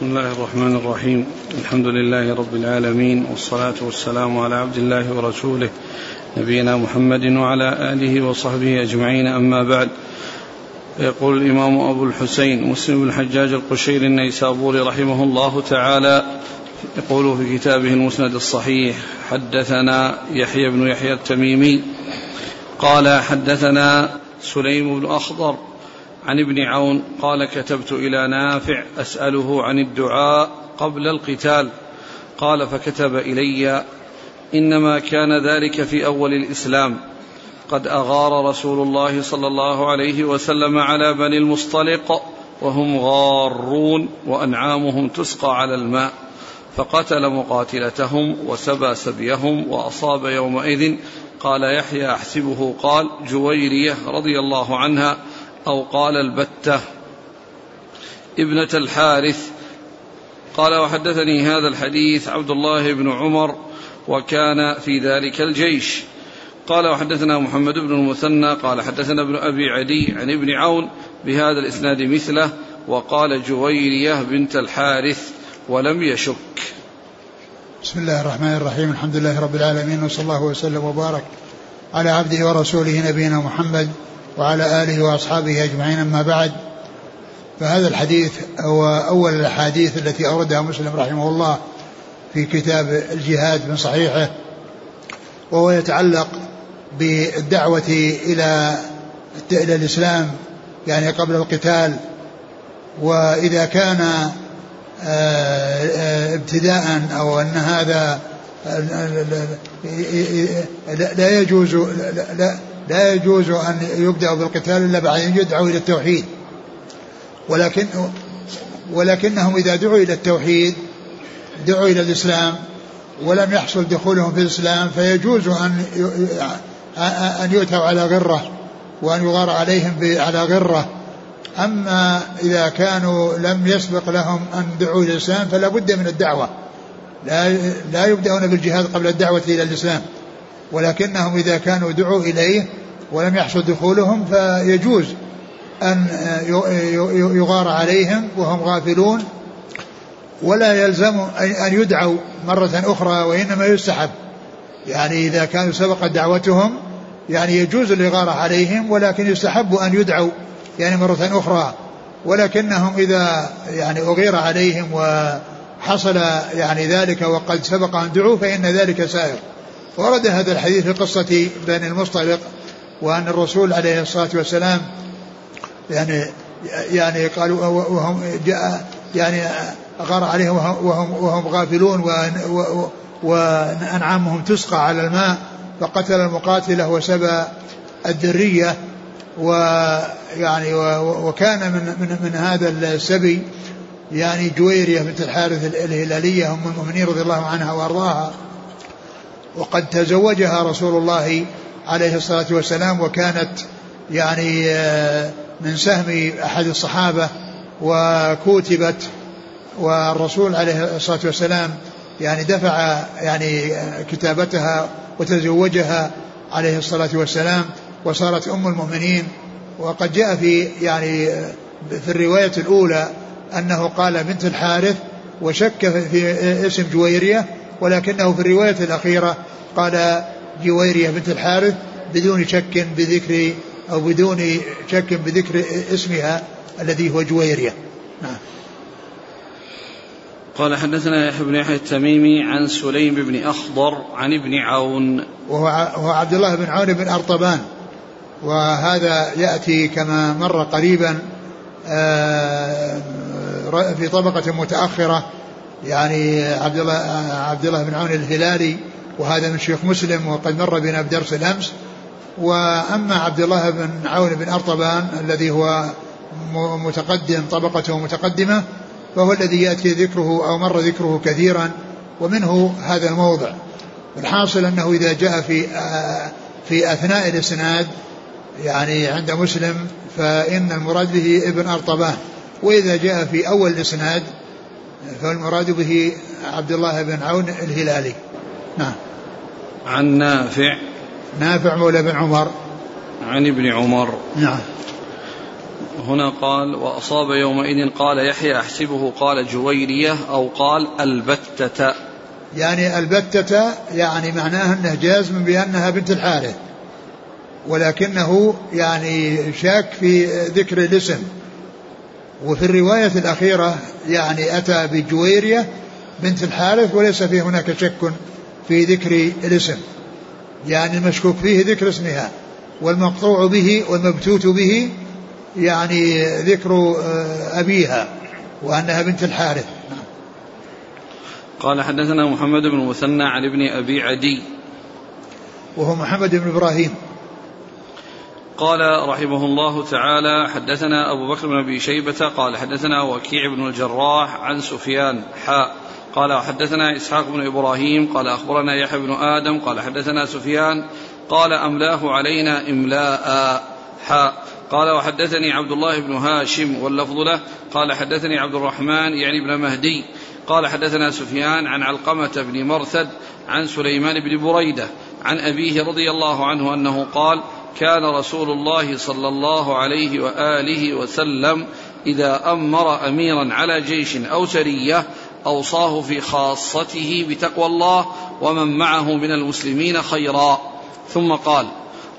بسم الله الرحمن الرحيم. الحمد لله رب العالمين والصلاة والسلام على عبد الله ورسوله نبينا محمد وعلى آله وصحبه أجمعين. أما بعد يقول الإمام أبو الحسين مسلم بن الحجاج القشيري النيسابوري رحمه الله تعالى يقول في كتابه المسند الصحيح حدثنا يحيى بن يحيى التميمي قال حدثنا سليم بن أخضر عن ابن عون قال كتبت إلى نافع أسأله عن الدعاء قبل القتال. قال فكتب إلي إنما كان ذلك في أول الإسلام. قد أغار رسول الله صلى الله عليه وسلم على بني المصطلق وهم غارون وأنعامهم تسقى على الماء. فقتل مقاتلتهم وسبى سبيهم وأصاب يومئذ. قال يحيى أحسبه. قال جويرية رضي الله عنها أو قال البتة ابنة الحارث. قال وحدثني هذا الحديث عبد الله بن عمر وكان في ذلك الجيش. قال وحدثنا محمد بن المثنى. قال حدثنا ابن أبي عدي عن ابن عون بهذا الإسناد مثله وقال جويرية بنت الحارث ولم يشك. بسم الله الرحمن الرحيم. الحمد لله رب العالمين وصلى الله وسلم وبارك على عبده ورسوله نبينا محمد وعلى آله وأصحابه أجمعين أما بعد. فهذا الحديث هو أول الأحاديث التي أوردها مسلم رحمه الله في كتاب الجهاد من صحيحه وهو يتعلق بالدعوة إلى إلى الإسلام يعني قبل القتال. وإذا كان ابتداء أو أن هذا لا يجوز لا, لا يجوز أن يبدأ بالقتال إلا بعد أن يدعوا إلى التوحيد. ولكن ولكنهم إذا دعوا إلى التوحيد دعوا إلى الإسلام ولم يحصل دخولهم في الإسلام فيجوز أن أن يؤتوا على غرة وأن يغار عليهم على غرة. أما إذا كانوا لم يسبق لهم أن دعوا إلى الإسلام فلا بد من الدعوة. لا, لا يبدأون بالجهاد قبل الدعوة إلى الإسلام. ولكنهم إذا كانوا دعوا إليه ولم يحصل دخولهم فيجوز أن يغار عليهم وهم غافلون. ولا يلزم أن يدعوا مرة أخرى وإنما يستحب. يعني إذا كانوا سبقت دعوتهم يعني يجوز الإغارة عليهم ولكن يستحب أن يدعوا يعني مرة أخرى. ولكنهم إذا يعني أغير عليهم وحصل يعني ذلك وقد سبق أن دعوا فإن ذلك سائر. ورد هذا الحديث في قصة بني المصطلق وأن الرسول عليه الصلاة والسلام يعني يعني قالوا وهم جاء يعني أغار عليهم وهم, وهم غافلون وأنعامهم تسقى على الماء فقتل المقاتلة وسبى الذرية ويعني وكان من من من هذا السبي يعني جويرية بنت الحارث الهلالية أم المؤمنين رضي الله عنها وأرضاها. وقد تزوجها رسول الله عليه الصلاة والسلام وكانت يعني آه، من سهم أحد الصحابة وكوتبت والرسول عليه الصلاة والسلام يعني دفع يعني كتابتها وتزوجها عليه الصلاة والسلام وصارت أم المؤمنين. وقد جاء في يعني في الرواية الأولى أنه قال بنت الحارث وشك في اسم جويرية ولكنه في الرواية الأخيرة قال جويرية بنت الحارث بدون شك بذكر أو بدون شك بذكر اسمها الذي هو جويرية. نعم. قال حدثنا يحيى بن يحيى التميمي عن سليم بن أخضر عن ابن عون. وهو عبد الله بن عون بن أرطبان. وهذا يأتي كما مر قريبا آه، في طبقة متأخرة يعني عبد الله عبد الله بن عون الهلالي وهذا من شيخ مسلم وقد مر بنا بدرس الأمس. وأما عبد الله بن عون بن أرطبان الذي هو متقدم طبقته متقدمة فهو الذي يأتي ذكره أو مر ذكره كثيرا ومنه هذا الموضع. الحاصل أنه إذا جاء في في أثناء الإسناد يعني عند مسلم فإن المراد به ابن أرطبان. وإذا جاء في أول الإسناد فالمراد به عبد الله بن عون الهلالي. نعم. عن نافع. نافع مولى بن عمر. عن ابن عمر. نعم. هنا قال وأصاب يومئذ قال يحيى أحسبه قال جويرية أو قال البتة. يعني البتة يعني معناها أنه جازم بأنها بنت الحارث. ولكنه يعني شاك في ذكر الاسم. وفي الرواية الأخيرة يعني أتى بجويرية بنت الحارث وليس في هناك شك. في ذكر الاسم يعني المشكوك فيه ذكر اسمها والمقطوع به والمبتوت به يعني ذكر آه، أبيها وأنها بنت الحارث. قال حدثنا محمد بن مثنى عن ابن أبي عدي. وهو محمد بن إبراهيم. قال رحمه الله تعالى حدثنا أبو بكر بن أبي شيبة قال حدثنا وكيع بن الجراح عن سفيان حاء قال حدثنا إسحاق بن إبراهيم قال أخبرنا يحيى بن آدم قال حدثنا سفيان قال أملاه علينا إملاء حاء قال وحدثني عبد الله بن هاشم واللفظ له قال حدثني عبد الرحمن يعني ابن مهدي قال حدثنا سفيان عن علقمة بن مرثد عن سليمان بن بريدة عن أبيه رضي الله عنه أنه قال كان رسول الله صلى الله عليه وآله وسلم إذا أمر أميرا على جيش أو سرية أوصاه في خاصته بتقوى الله ومن معه من المسلمين خيرا. ثم قال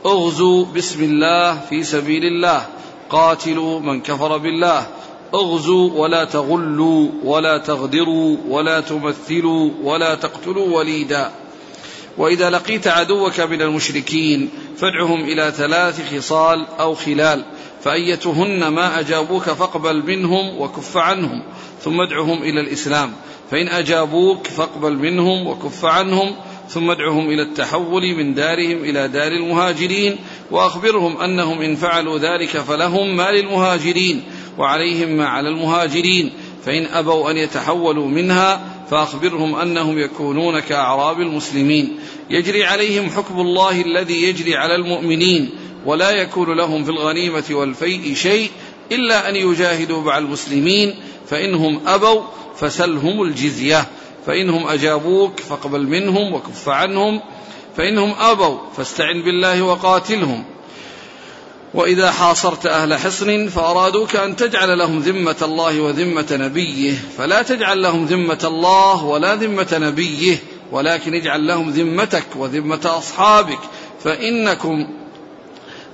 أغزوا بسم الله في سبيل الله قاتلوا من كفر بالله. أغزوا ولا تغلوا ولا تغدروا ولا تمثلوا ولا تقتلوا وليدا. وإذا لقيت عدوك من المشركين فادعهم إلى ثلاث خصال أو خلال فأيتهن ما أجابوك فاقبل منهم وكف عنهم ثم ادعهم إلى الإسلام. فإن أجابوك فاقبل منهم وكف عنهم ثم ادعهم إلى التحول من دارهم إلى دار المهاجرين. وأخبرهم أنهم إن فعلوا ذلك فلهم ما للمهاجرين وعليهم ما على المهاجرين. فإن أبوا أن يتحولوا منها فأخبرهم أنهم يكونون كأعراب المسلمين. يجري عليهم حكم الله الذي يجري على المؤمنين ولا يكون لهم في الغنيمة والفيء شيء إلا أن يجاهدوا مع المسلمين. فإنهم أبوا فسلهم الجزية. فإنهم أجابوك فاقبل منهم وكف عنهم. فإنهم أبوا فاستعن بالله وقاتلهم. وإذا حاصرت أهل حصن فأرادوك أن تجعل لهم ذمة الله وذمة نبيه. فلا تجعل لهم ذمة الله ولا ذمة نبيه ولكن اجعل لهم ذمتك وذمة أصحابك. فإنكم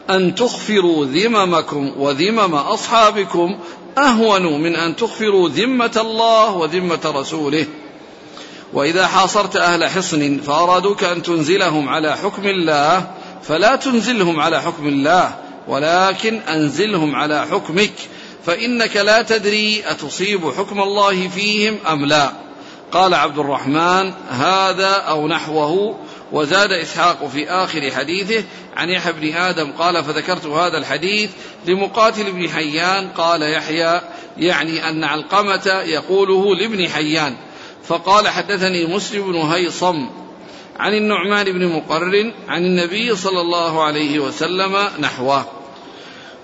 أن تخفروا ذممكم وذمم أصحابكم أهون من أن تخفروا ذمة الله وذمة رسوله. وإذا حاصرت أهل حصن فأرادوك أن تنزلهم على حكم الله فلا تنزلهم على حكم الله. ولكن أنزلهم على حكمك فإنك لا تدري أتصيب حكم الله فيهم أم لا. قال عبد الرحمن هذا أو نحوه. وزاد إسحاق في آخر حديثه عن يحيى بن آدم قال فذكرت هذا الحديث لمقاتل بن حيان. قال يحيى يعني أن علقمة يقوله لابن حيان. فقال حدثني مسلم بن هيصم عن النعمان بن مقرر عن النبي صلى الله عليه وسلم نحوه.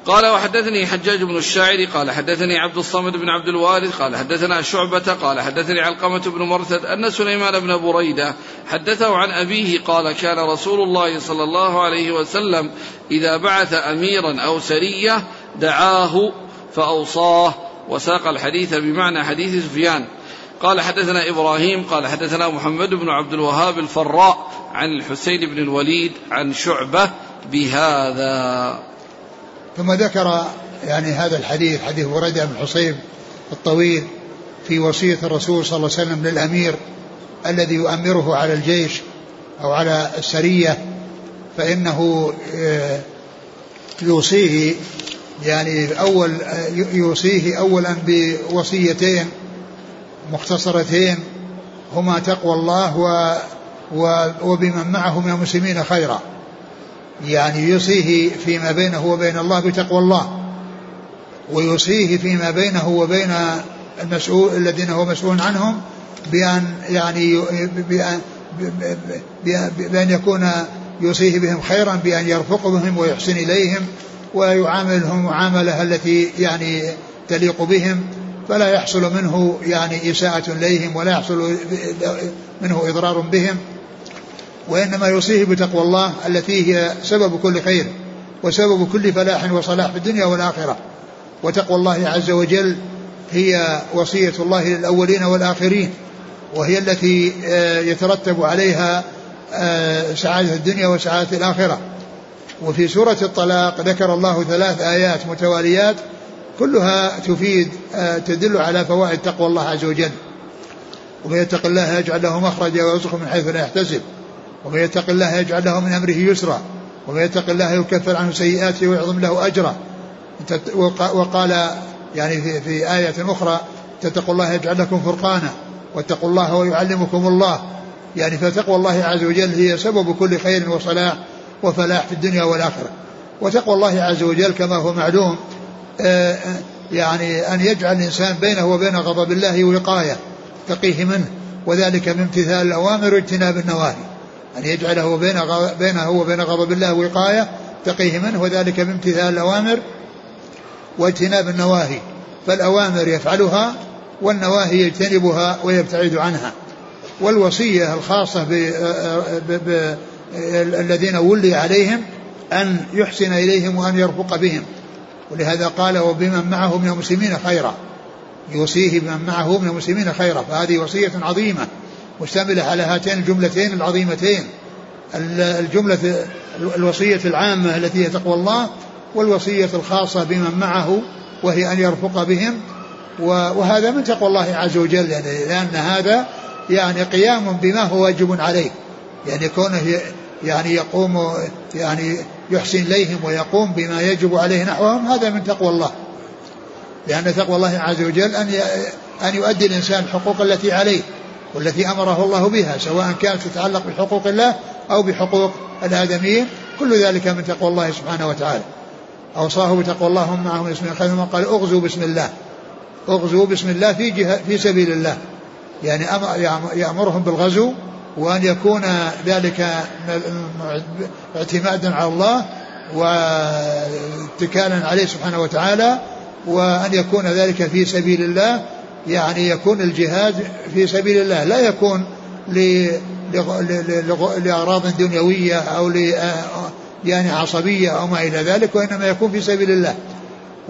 قال وحدثني حجاج بن الشاعر قال حدثني عبد الصمد بن عبد الوارث قال حدثنا شعبة قال حدثني علقمة بن مرثد أن سليمان بن بريدة حدثه عن أبيه قال كان رسول الله صلى الله عليه وسلم إذا بعث أميرا أو سرية دعاه فأوصاه وساق الحديث بمعنى حديث سفيان. قال حدثنا إبراهيم قال حدثنا محمد بن عبد الوهاب الفراء عن الحسين بن الوليد عن شعبة بهذا. ثم ذكر يعني هذا الحديث حديث بريدة بن حصيب الطويل في وصية الرسول صلى الله عليه وسلم للأمير الذي يؤمره على الجيش أو على السرية فإنه آه، يوصيه يعني أول آه، يوصيه أولا بوصيتين مختصرتين هما تقوى الله و وبمن معه من المسلمين خيرا. يعني يوصيه فيما بينه وبين الله بتقوى الله ويوصيه فيما بينه وبين المسؤول الذين هو مسؤول عنهم بأن يعني بأن, بأن يكون يوصيه بهم خيرا بأن يرفق بهم ويحسن إليهم ويعاملهم معاملة التي يعني تليق بهم فلا يحصل منه يعني إساءة إليهم ولا يحصل منه إضرار بهم. وإنما يوصيه بتقوى الله التي هي سبب كل خير وسبب كل فلاح وصلاح في الدنيا والآخرة. وتقوى الله عز وجل هي وصية الله للأولين والآخرين وهي التي آه، يترتب عليها آه، سعادة الدنيا وسعادة الآخرة. وفي سورة الطلاق ذكر الله ثلاث آيات متواليات كلها تفيد آه، تدل على فوائد تقوى الله عز وجل. ومن يتق الله يجعل له مخرجا ويرزقه من حيث لا يحتسب. ومن يتق الله يجعل له من أمره يسرا ومن يتق الله يكفر عنه سيئاته ويعظم له أجرا. وقال يعني في, في آية أخرى تتقوا الله يجعل لكم فرقانا واتقوا الله ويعلمكم الله. يعني فتقوى الله عز وجل هي سبب كل خير وصلاح وفلاح في الدنيا والآخرة. وتقوى الله عز وجل كما هو معلوم آه، يعني أن يجعل الإنسان بينه وبين غضب الله وقاية تقيه منه وذلك من امتثال الأوامر واجتناب النواهي. أن يجعله بين بينه وبين غضب الله وقاية تقيه منه وذلك من امتثال الأوامر واجتناب النواهي. فالأوامر يفعلها والنواهي يجتنبها ويبتعد عنها. والوصية الخاصة بالذين ولي عليهم أن يحسن إليهم وأن يرفق بهم. ولهذا قال وبمن معه من المسلمين خيرا. يوصيه بمن معه من المسلمين خيرا فهذه وصية عظيمة. مشتملة على هاتين الجملتين العظيمتين. الجملة الوصية العامة التي هي تقوى الله والوصية الخاصة بمن معه وهي أن يرفق بهم. وهذا من تقوى الله عز وجل يعني لأن هذا يعني قيام بما هو واجب عليه. يعني كونه يعني يقوم يعني يحسن إليهم ويقوم بما يجب عليه نحوهم هذا من تقوى الله. لأن تقوى الله عز وجل أن أن يؤدي الإنسان الحقوق التي عليه. والتي أمره الله بها سواء كانت تتعلق بحقوق الله أو بحقوق الآدميين كل ذلك من تقوى الله سبحانه وتعالى. أوصاه بتقوى الله هم معهم اسم خير قال اغزوا بسم الله. اغزوا بسم الله في جهة في سبيل الله. يعني يأمرهم بالغزو وأن يكون ذلك اعتمادا على الله واتكالا عليه سبحانه وتعالى وأن يكون ذلك في سبيل الله. يعني يكون الجهاد في سبيل الله لا يكون لأغراض دنيوية أو يعني عصبية أو ما إلى ذلك وإنما يكون في سبيل الله.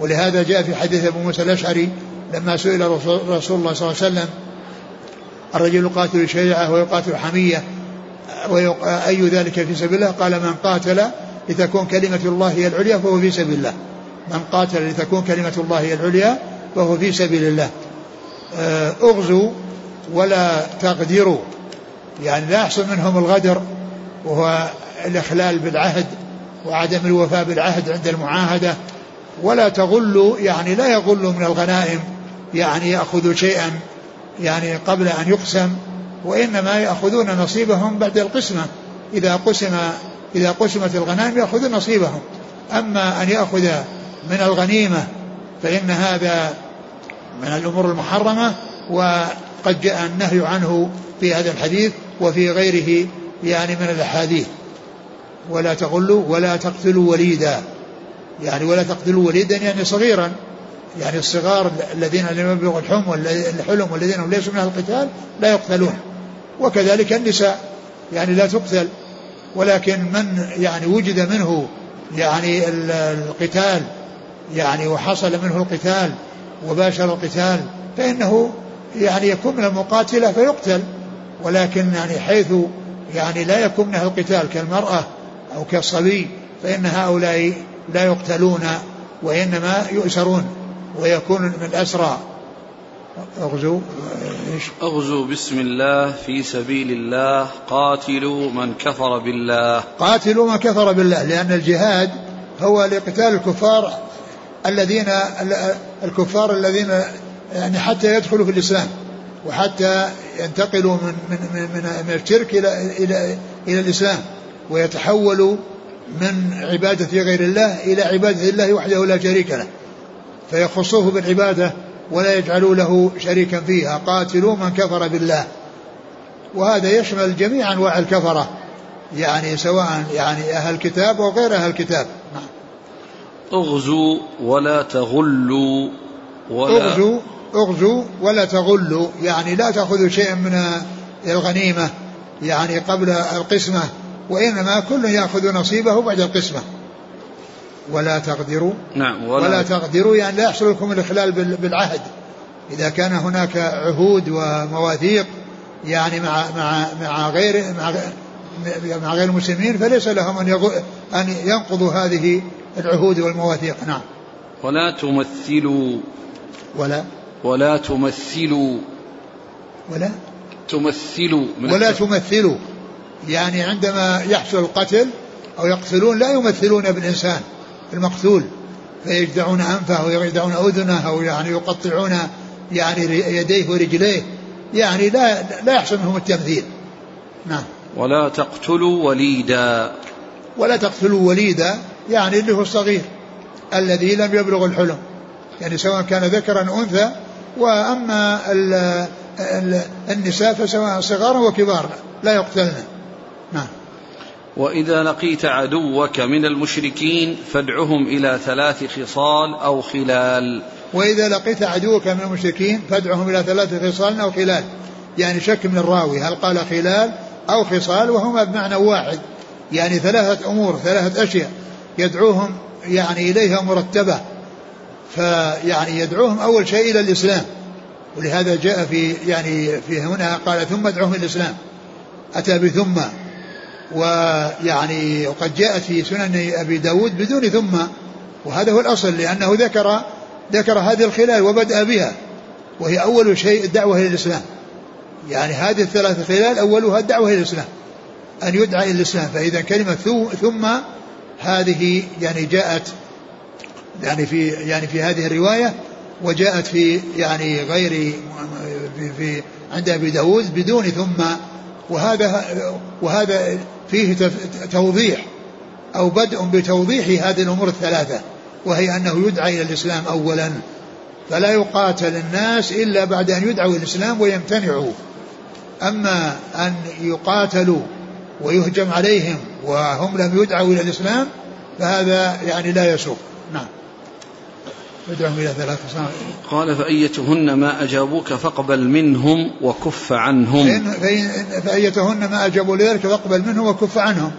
ولهذا جاء في حديث أبو موسى الأشعري لما سئل رسول الله صلى الله عليه وسلم الرجل يقاتل شيعة ويقاتل حمية أي ذلك في سبيل الله؟ قال من قاتل لتكون كلمة الله هي العليا فهو في سبيل الله. من قاتل لتكون كلمة الله هي العليا فهو في سبيل الله. اغزوا ولا تغدروا. يعني لا يحصل منهم الغدر وهو الإخلال بالعهد وعدم الوفاء بالعهد عند المعاهدة. ولا تغلوا يعني لا يغلوا من الغنائم يعني يأخذوا شيئا يعني قبل أن يقسم. وإنما يأخذون نصيبهم بعد القسمة. إذا قسم إذا قسمت الغنائم يأخذون نصيبهم. أما أن يأخذ من الغنيمة فإن هذا من الأمور المحرمة وقد جاء النهي عنه في هذا الحديث وفي غيره يعني من الأحاديث. ولا تغلوا ولا تقتلوا وليدا. يعني ولا تقتلوا وليدا يعني صغيرا. يعني الصغار الذين لم يبلغوا الحلم الحلم والذين هم ليسوا من أهل القتال لا يقتلون. وكذلك النساء. يعني لا تقتل. ولكن من يعني وجد منه يعني القتال يعني وحصل منه القتال وباشر القتال فإنه يعني يكون من المقاتلة فيقتل. ولكن يعني حيث يعني لا يكون منها القتال كالمرأة أو كالصبي فإن هؤلاء لا يقتلون وإنما يؤسرون ويكون من الأسرى. اغزوا إيش؟ اغزوا بسم الله في سبيل الله. قاتلوا من كفر بالله. قاتلوا من كفر بالله لأن الجهاد هو لقتال الكفار الذين الكفار الذين يعني حتى يدخلوا في الإسلام وحتى ينتقلوا من من من, من الشرك إلى إلى إلى الإسلام ويتحولوا من عبادة غير الله إلى عبادة الله وحده لا شريك له فيخصوه بالعبادة ولا يجعلوا له شريكا فيها قاتلوا من كفر بالله. وهذا يشمل جميع أنواع الكفرة يعني سواء يعني أهل الكتاب أو غير أهل الكتاب. اغزوا ولا تغلوا ولا اغزوا اغزوا ولا تغلوا يعني لا تأخذوا شيئا من الغنيمة يعني قبل القسمة وإنما كل يأخذ نصيبه بعد القسمة. ولا تغدروا نعم ولا, ولا تغدروا يعني لا يحصل لكم الإخلال بالعهد. إذا كان هناك عهود ومواثيق يعني مع مع مع غير مع مع غير المسلمين فليس لهم أن أن ينقضوا هذه العهود والمواثيق نعم. ولا تمثلوا. ولا. ولا تمثلوا. ولا. تمثلوا. ولا تمثلوا. يعني عندما يحصل القتل أو يقتلون لا يمثلون بالإنسان المقتول. فيجدعون أنفه ويجدعون أذنه أو يعني يقطعون يعني يديه ورجليه. يعني لا لا يحصل منهم التمثيل. نعم. ولا تقتلوا وليدا. ولا تقتلوا وليدا. يعني اللي هو الصغير الذي لم يبلغ الحلم. يعني سواء كان ذكرا أنثى وأما النساء فسواء صغارا وكبارا لا يقتلن. نعم. وإذا لقيت عدوك من المشركين فادعهم إلى ثلاث خصال أو خلال. وإذا لقيت عدوك من المشركين فادعهم إلى ثلاث خصال أو خلال. يعني شك من الراوي هل قال خلال أو خصال وهما بمعنى واحد. يعني ثلاثة أمور ثلاثة أشياء. يدعوهم يعني إليها مرتبة فيعني يدعوهم أول شيء إلى الإسلام. ولهذا جاء في يعني في هنا قال ثم ادعوهم إلى الإسلام. أتى بثم ويعني وقد جاءت في سنن أبي داود بدون ثم وهذا هو الأصل لأنه ذكر ذكر هذه الخلال وبدأ بها وهي أول شيء الدعوه إلى الإسلام. يعني هذه الثلاث خلال أولها الدعوه إلى الإسلام أن يدعى إلى الإسلام. فإذا كلمة ثم هذه يعني جاءت يعني في يعني في هذه الرواية وجاءت في يعني غير في, في عند أبي داود بدون ثم وهذا وهذا فيه توضيح أو بدء بتوضيح هذه الأمور الثلاثة وهي أنه يدعى إلى الإسلام اولا فلا يقاتل الناس إلا بعد أن يدعوا إلى الإسلام ويمتنعوا أما أن يقاتلوا ويهجم عليهم وهم لم يدعوا إلى الإسلام فهذا يعني لا يسوق. نعم. ادعهم إلى ثلاث قال فأيتهن ما أجابوك فاقبل منهم وكف عنهم. فإن فأيتهن ما أجابوا لذلك فاقبل منهم وكف عنهم.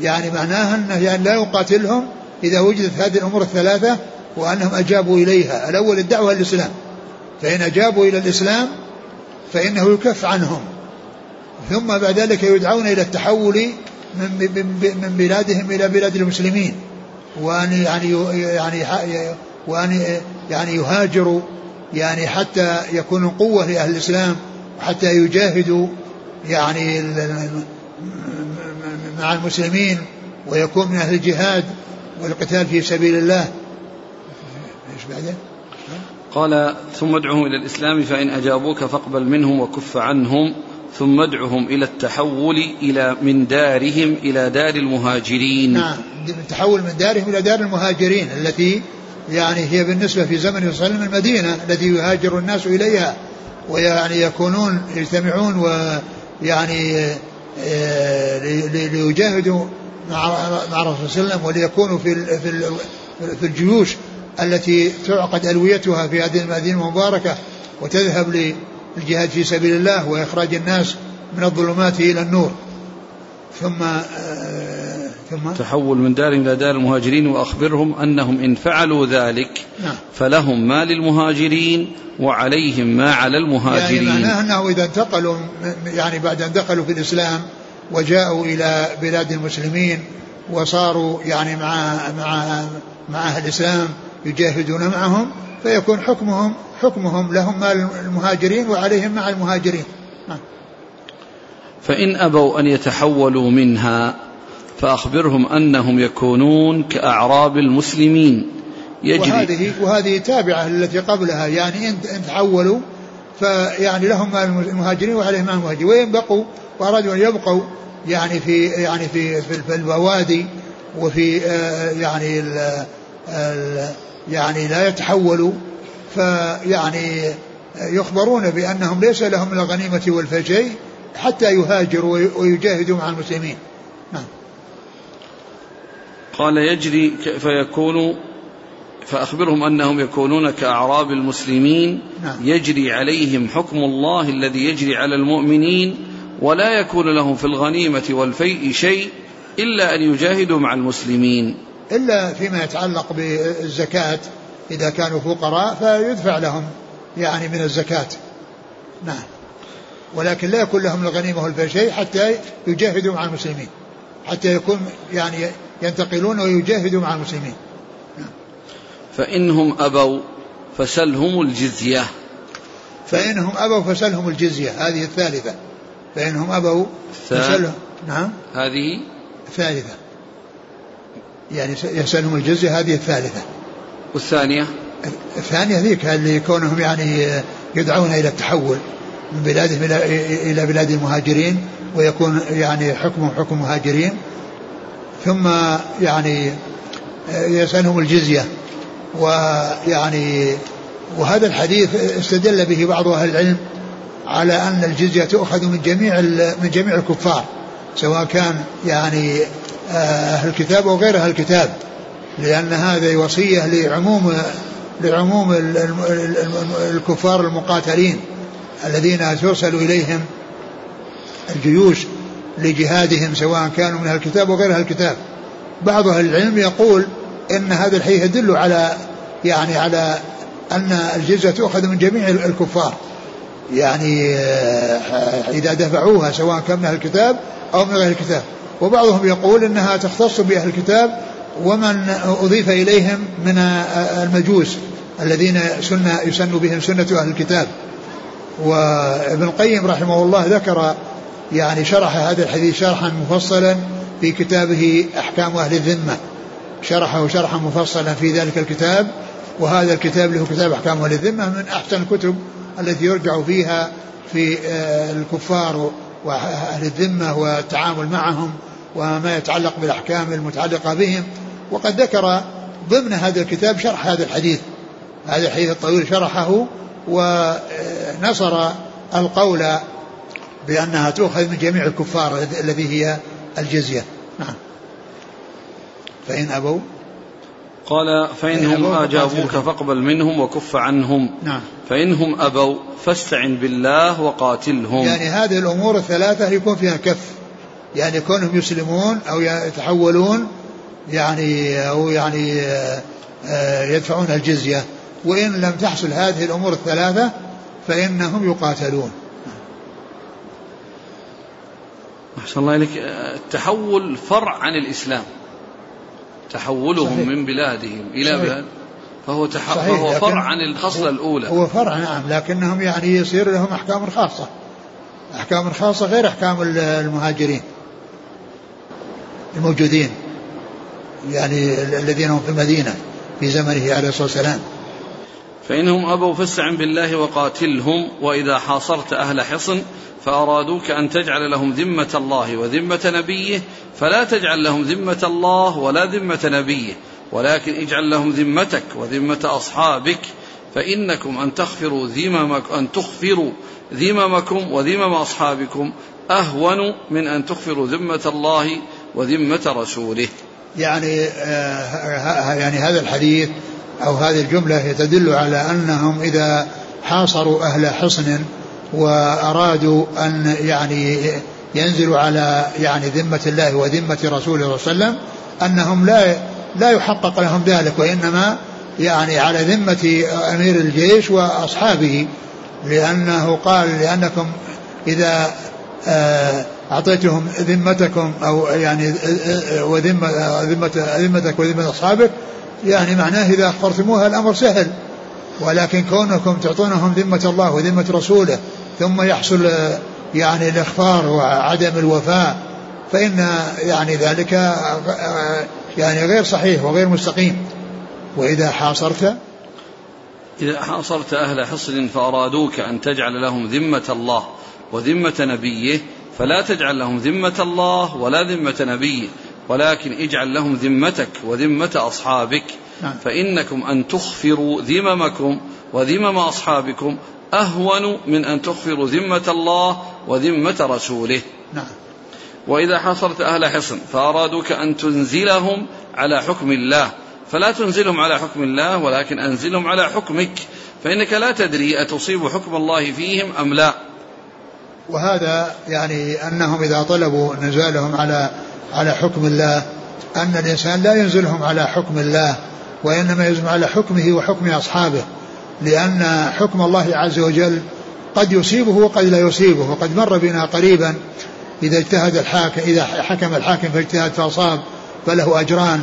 يعني معناها أنه يعني لا يقاتلهم إذا وجدت هذه الأمور الثلاثة وأنهم أجابوا إليها. الأول الدعوة الإسلام. فإن أجابوا إلى الإسلام فإنه يكف عنهم. ثم بعد ذلك يدعون إلى التحول من من بلادهم إلى بلاد المسلمين. وأن يعني يعني وأن يعني يهاجروا يعني حتى يكونوا قوة لأهل الإسلام وحتى يجاهدوا يعني مع المسلمين ويكون من أهل الجهاد والقتال في سبيل الله. إيش بعده؟ قال ثم ادعهم إلى الإسلام فإن أجابوك فاقبل منهم وكف عنهم. ثم ادعهم إلى التحول إلى من دارهم إلى دار المهاجرين. نعم التحول من دارهم إلى دار المهاجرين التي يعني هي بالنسبة في زمن وسلم المدينة التي يهاجر الناس إليها ويعني يكونون يجتمعون ويعني آه، ليجاهدوا مع مع الرسول صلى الله عليه وسلم وليكونوا في في في الجيوش التي تعقد ألويتها في هذه المدينة المباركة وتذهب للجهاد في سبيل الله وإخراج الناس من الظلمات إلى النور. ثم آه، ثم؟ تحول من دار إلى دار المهاجرين وأخبرهم أنهم إن فعلوا ذلك نعم. فلهم ما للمهاجرين وعليهم ما على المهاجرين. يعني معناه أنه إذا انتقلوا يعني بعد أن دخلوا في الإسلام وجاءوا إلى بلاد المسلمين وصاروا يعني مع مع مع أهل الإسلام يجاهدون معهم فيكون حكمهم حكمهم لهم مال المهاجرين وعليهم مع المهاجرين. نعم. فإن أبوا أن يتحولوا منها فأخبرهم أنهم يكونون كأعراب المسلمين. يجري. وهذه وهذه تابعة التي قبلها. يعني إن تحولوا فيعني لهم المهاجرين وعليهم مع المهاجرين. وإن بقوا وأرادوا أن يبقوا يعني في يعني في في البوادي وفي آه، يعني يعني لا يتحولوا فيعني يخبرون بأنهم ليس لهم الغنيمة والفجي حتى يهاجروا ويجاهدوا مع المسلمين. نعم. قال يجري فيكون فأخبرهم أنهم يكونون كأعراب المسلمين. نعم. يجري عليهم حكم الله الذي يجري على المؤمنين ولا يكون لهم في الغنيمة والفيء شيء إلا أن يجاهدوا مع المسلمين. إلا فيما يتعلق بالزكاة إذا كانوا فقراء فيدفع لهم يعني من الزكاة. نعم. ولكن لا يكون لهم الغنيمة والفشيء حتى يجاهدوا مع المسلمين. حتى يكون يعني ينتقلون ويجاهدوا مع المسلمين. نعم. فإنهم أبوا فسلهم الجزية. فإنهم أبوا فسلهم الجزية هذه الثالثة. فإنهم أبوا فسلهم نعم. هذه؟ الثالثة. يعني يسألهم الجزية هذه الثالثة. والثانية؟ الثانية ذيك اللي كونهم يعني يدعون إلى التحول من بلادهم إلى بلاد المهاجرين ويكون يعني حكمهم حكم مهاجرين. ثم يعني يسألهم الجزية. ويعني وهذا الحديث استدل به بعض أهل العلم على أن الجزية تؤخذ من جميع من جميع الكفار سواء كان يعني آه، أهل الكتاب أو غير أهل الكتاب لأن هذه وصية لعموم لعموم الكفار المقاتلين الذين ترسل إليهم الجيوش لجهادهم سواء كانوا من أهل الكتاب أو أهل الكتاب. بعض أهل العلم يقول إن هذا الحديث يدل على يعني على أن الجزية تؤخذ من جميع الكفار. يعني آه، إذا دفعوها سواء كان من أهل الكتاب أو من غير الكتاب. وبعضهم يقول إنها تختص بأهل الكتاب ومن أضيف إليهم من المجوس الذين سن يسن بهم سنة أهل الكتاب. وابن القيم رحمه الله ذكر يعني شرح هذا الحديث شرحا مفصلا في كتابه أحكام أهل الذمة. شرحه شرحا مفصلا في ذلك الكتاب وهذا الكتاب له كتاب أحكام أهل الذمة من أحسن الكتب التي يرجع فيها في آه، الكفار وأهل الذمة والتعامل معهم. وما يتعلق بالأحكام المتعلقة بهم وقد ذكر ضمن هذا الكتاب شرح هذا الحديث. هذا الحديث الطويل شرحه ونصر القول بأنها تؤخذ من جميع الكفار الذي هي الجزية. نعم. فإن أبوا؟ قال فإنهم أجابوك فاقبل منهم وكف عنهم. نعم. فإنهم أبوا فاستعن بالله وقاتلهم. يعني هذه الأمور الثلاثة يكون فيها كف. يعني كونهم يسلمون أو يتحولون يعني أو يعني آه، يدفعون الجزية. وإن لم تحصل هذه الأمور الثلاثة فإنهم يقاتلون. أحسن الله إليك. التحول فرع عن الإسلام. تحولهم صحيح. من بلادهم إلى صحيح. بلاد. فهو تح... صحيح. فهو فرع عن الخصلة الأولى. هو فرع نعم. لكنهم يعني يصير لهم أحكام خاصة. أحكام خاصة غير أحكام المهاجرين. الموجودين يعني الذين هم في المدينة في زمنه عليه الصلاة والسلام. فإنهم أبوا فاستعن بالله وقاتلهم وإذا حاصرت أهل حصن فأرادوك أن تجعل لهم ذمة الله وذمة نبيه فلا تجعل لهم ذمة الله ولا ذمة نبيه ولكن اجعل لهم ذمتك وذمة أصحابك فإنكم أن تغفروا ذممكم أن تغفروا ذممكم وذمم أصحابكم أهون من أن تغفروا ذمة الله وذمة رسوله. يعني آه يعني هذا الحديث أو هذه الجملة تدل على أنهم إذا حاصروا أهل حصن وأرادوا أن يعني ينزلوا على يعني ذمة الله وذمة رسوله صلى الله عليه وسلم أنهم لا لا يحقق لهم ذلك وإنما يعني على ذمة أمير الجيش وأصحابه لأنه قال لأنكم إذا آه، أعطيتهم ذمتكم أو يعني آه، آه، وذمة ذمة ذمتك وذمة أصحابك يعني معناه إذا أخبرتموها الأمر سهل. ولكن كونكم تعطونهم ذمة الله وذمة رسوله ثم يحصل يعني الإخفار وعدم الوفاء فإن يعني ذلك يعني غير صحيح وغير مستقيم. وإذا حاصرت؟ إذا حاصرت أهل حصن فأرادوك أن تجعل لهم ذمة الله وذمة نبيه فلا تجعل لهم ذمة الله ولا ذمة نبيه ولكن اجعل لهم ذمتك وذمة أصحابك نعم. فإنكم أن تخفروا ذممكم وذمم أصحابكم أهون من أن تخفروا ذمة الله وذمة رسوله نعم. وإذا حصرت أهل حصن فأرادوك أن تنزلهم على حكم الله فلا تنزلهم على حكم الله ولكن أنزلهم على حكمك فإنك لا تدري أتصيب حكم الله فيهم أم لا وهذا يعني أنهم إذا طلبوا نزالهم على على حكم الله أن الإنسان لا ينزلهم على حكم الله وإنما ينزلهم على حكمه وحكم أصحابه لأن حكم الله عز وجل قد يصيبه وقد لا يصيبه وقد مر بنا قريبا إذا اجتهد الحاكم إذا حكم الحاكم فاجتهد فأصاب فله أجران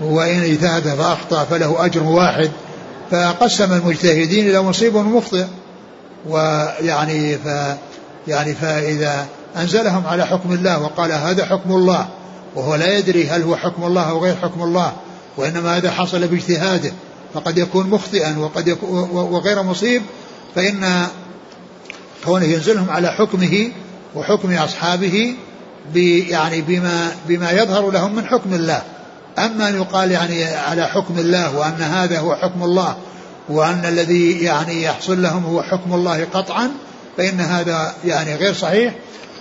وإن اجتهد فأخطأ فله أجر واحد. فقسم المجتهدين إلى مصيب ومخطئ. ويعني ف يعني فإذا أنزلهم على حكم الله وقال هذا حكم الله وهو لا يدري هل هو حكم الله أو غير حكم الله وإنما هذا حصل باجتهاده فقد يكون مخطئا وقد يكون وغير مصيب فإن كونه ينزلهم على حكمه وحكم أصحابه يعني بما بما يظهر لهم من حكم الله. أما أن يقال يعني على حكم الله وأن هذا هو حكم الله وأن الذي يعني يحصل لهم هو حكم الله قطعا فإن هذا يعني غير صحيح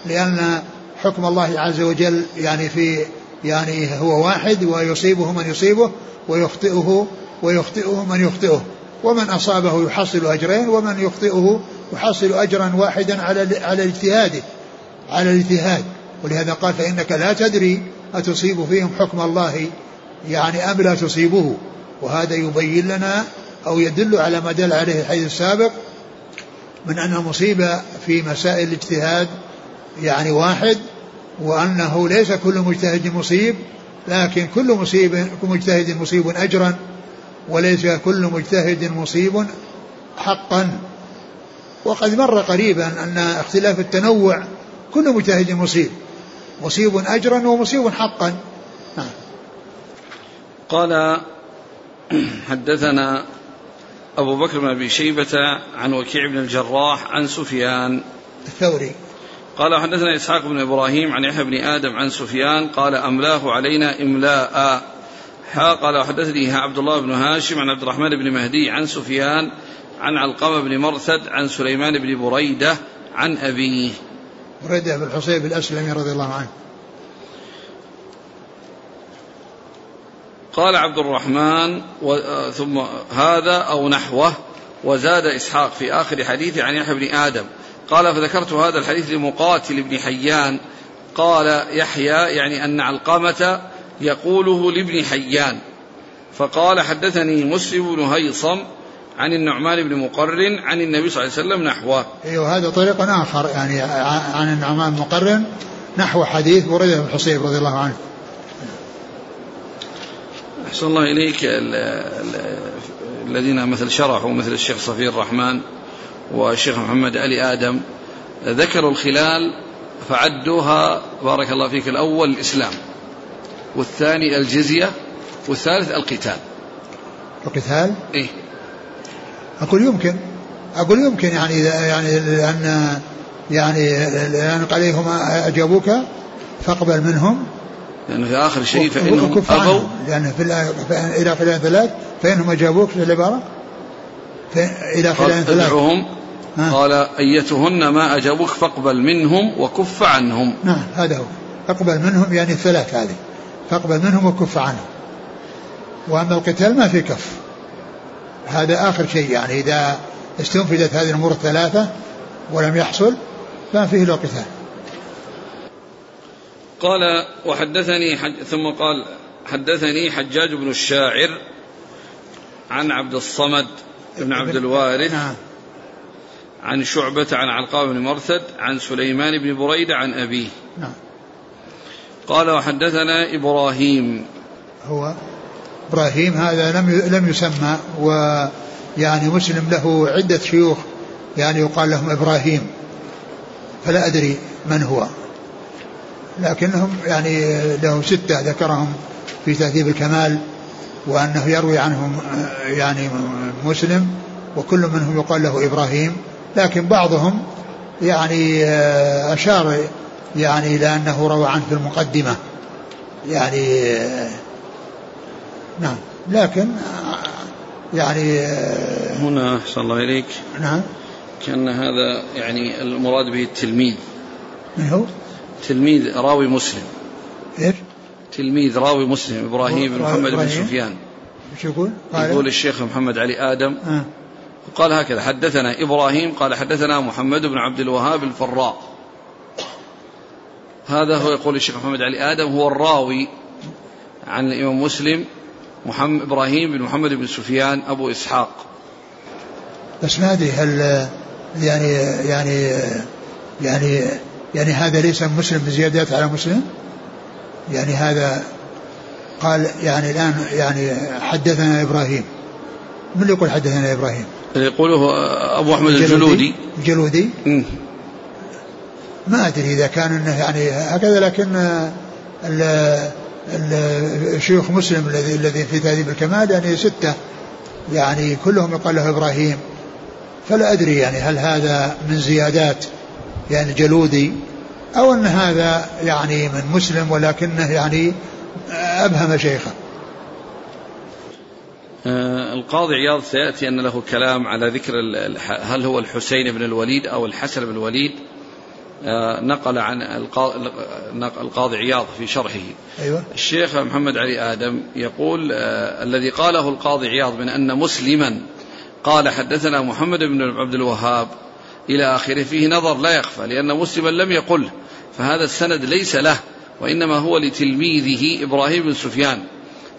لأن حكم الله عز وجل يعني في يعني هو واحد ويصيبه من يصيبه ويخطئه ويخطئه من يخطئه. ومن أصابه يحصل أجرين ومن يخطئه يحصل أجرا واحدا على على اجتهاده على الاجتهاد. ولهذا قال فإنك لا تدري أتصيب فيهم حكم الله يعني أم لا تصيبه. وهذا يبين لنا أو يدل على ما دل عليه الحديث السابق من أن المصيبة في مسائل الاجتهاد يعني واحد وأنه ليس كل مجتهد مصيب لكن كل مصيب مجتهد مصيب أجرا وليس كل مجتهد مصيب حقا وقد مر قريبا أن اختلاف التنوع كل مجتهد مصيب مصيب أجرا ومصيب حقا. قال حدثنا أبو بكر بن أبي شيبة عن وكيع بن الجراح عن سفيان. الثوري. قال حدثنا إسحاق بن إبراهيم عن يحيى بن آدم عن سفيان. قال أملاه علينا إملاء. قال حدثني عبد الله بن هاشم عن عبد الرحمن بن مهدي عن سفيان عن علقمة بن مرثد عن سليمان بن بريدة عن أبيه. بريدة بن حصيب الأسلمي رضي الله عنه. قال عبد الرحمن و... ثم هذا أو نحوه وزاد إسحاق في آخر حديثه عن يحيى بن آدم. قال فذكرت هذا الحديث لمقاتل بن حيان. قال يحيى يعني أن علقمة يقوله لابن حيان. فقال حدثني مسلم بن هيصم عن النعمان بن مقرن عن النبي صلى الله عليه وسلم نحوه. أيوه هذا طريق آخر يعني عن النعمان مقرن نحو حديث بريدة بن حصيب رضي الله عنه. أحسن الله إليك الذين مثل شرحوا مثل الشيخ صفي الرحمن والشيخ محمد علي آدم ذكروا الخلال فعدوها بارك الله فيك الأول الإسلام والثاني الجزية والثالث القتال. القتال؟ إيه. أقول يمكن. أقول يمكن يعني يعني لأن يعني لأن قال لهم أجابوك فاقبل منهم. لأنه في آخر شيء فإنهم أبوا. لأن في إلى خلال ثلاث فإنهم أجابوك في العبارة؟ إلى خلال ثلاث. ادعوهم. قال أيتهن ما أجابوك فاقبل منهم وكف عنهم. نعم هذا هو. فاقبل منهم يعني الثلاث هذه. فاقبل منهم وكف عنهم. وأما القتال ما في كف. هذا آخر شيء يعني إذا استنفذت هذه الأمور الثلاثة ولم يحصل فما فيه له قتال قال وحدثني حج ثم قال حدثني حجاج بن الشاعر عن عبد الصمد بن عبد الوارث نعم. عن شعبة عن علقاء بن مرثد عن سليمان بن بريدة عن أبيه. نعم. قال وحدثنا إبراهيم. هو إبراهيم هذا لم لم يسمى ويعني مسلم له عدة شيوخ يعني يقال لهم إبراهيم فلا أدري من هو. لكنهم يعني له ستة ذكرهم في تهذيب الكمال وأنه يروي عنهم يعني مسلم وكل منهم يقال له إبراهيم لكن بعضهم يعني أشار يعني إلى أنه روى عنه في المقدمة. يعني نعم لكن يعني هنا أحسن الله إليك. نعم. كأن هذا يعني المراد به التلميذ. من هو؟ تلميذ راوي مسلم. إيش؟ تلميذ راوي مسلم إبراهيم بن محمد بن سفيان. إيش يقول؟ يقول الشيخ محمد علي آدم. آه. قال هكذا حدثنا إبراهيم قال حدثنا محمد بن عبد الوهاب الفراء. هذا هو يقول الشيخ محمد علي آدم هو الراوي عن الإمام مسلم محمد إبراهيم بن محمد بن سفيان أبو إسحاق. بس ما أدري هل يعني يعني يعني يعني هذا ليس مسلم بزيادات على مسلم؟ يعني هذا قال يعني الآن يعني حدثنا إبراهيم. من اللي يقول حدثنا إبراهيم؟ يقوله أبو أحمد الجلودي. الجلودي ما أدري إذا كان إنه يعني هكذا لكن الشيوخ مسلم الذي الذي في تهذيب الكمال يعني ستة يعني كلهم يقال له إبراهيم. فلا أدري يعني هل هذا من زيادات يعني جلودي أو أن هذا يعني من مسلم ولكنه يعني أبهم شيخه. آه، القاضي عياض سيأتي أن له كلام على ذكر هل هو الحسين بن الوليد أو الحسن بن الوليد. آه، نقل عن القاضي عياض في شرحه. أيوة. الشيخ محمد علي آدم يقول آه، الذي قاله القاضي عياض من أن مسلما قال حدثنا محمد بن عبد الوهاب إلى آخره. فيه نظر لا يخفى لأن مسلما لم يقله فهذا السند ليس له وإنما هو لتلميذه إبراهيم بن سفيان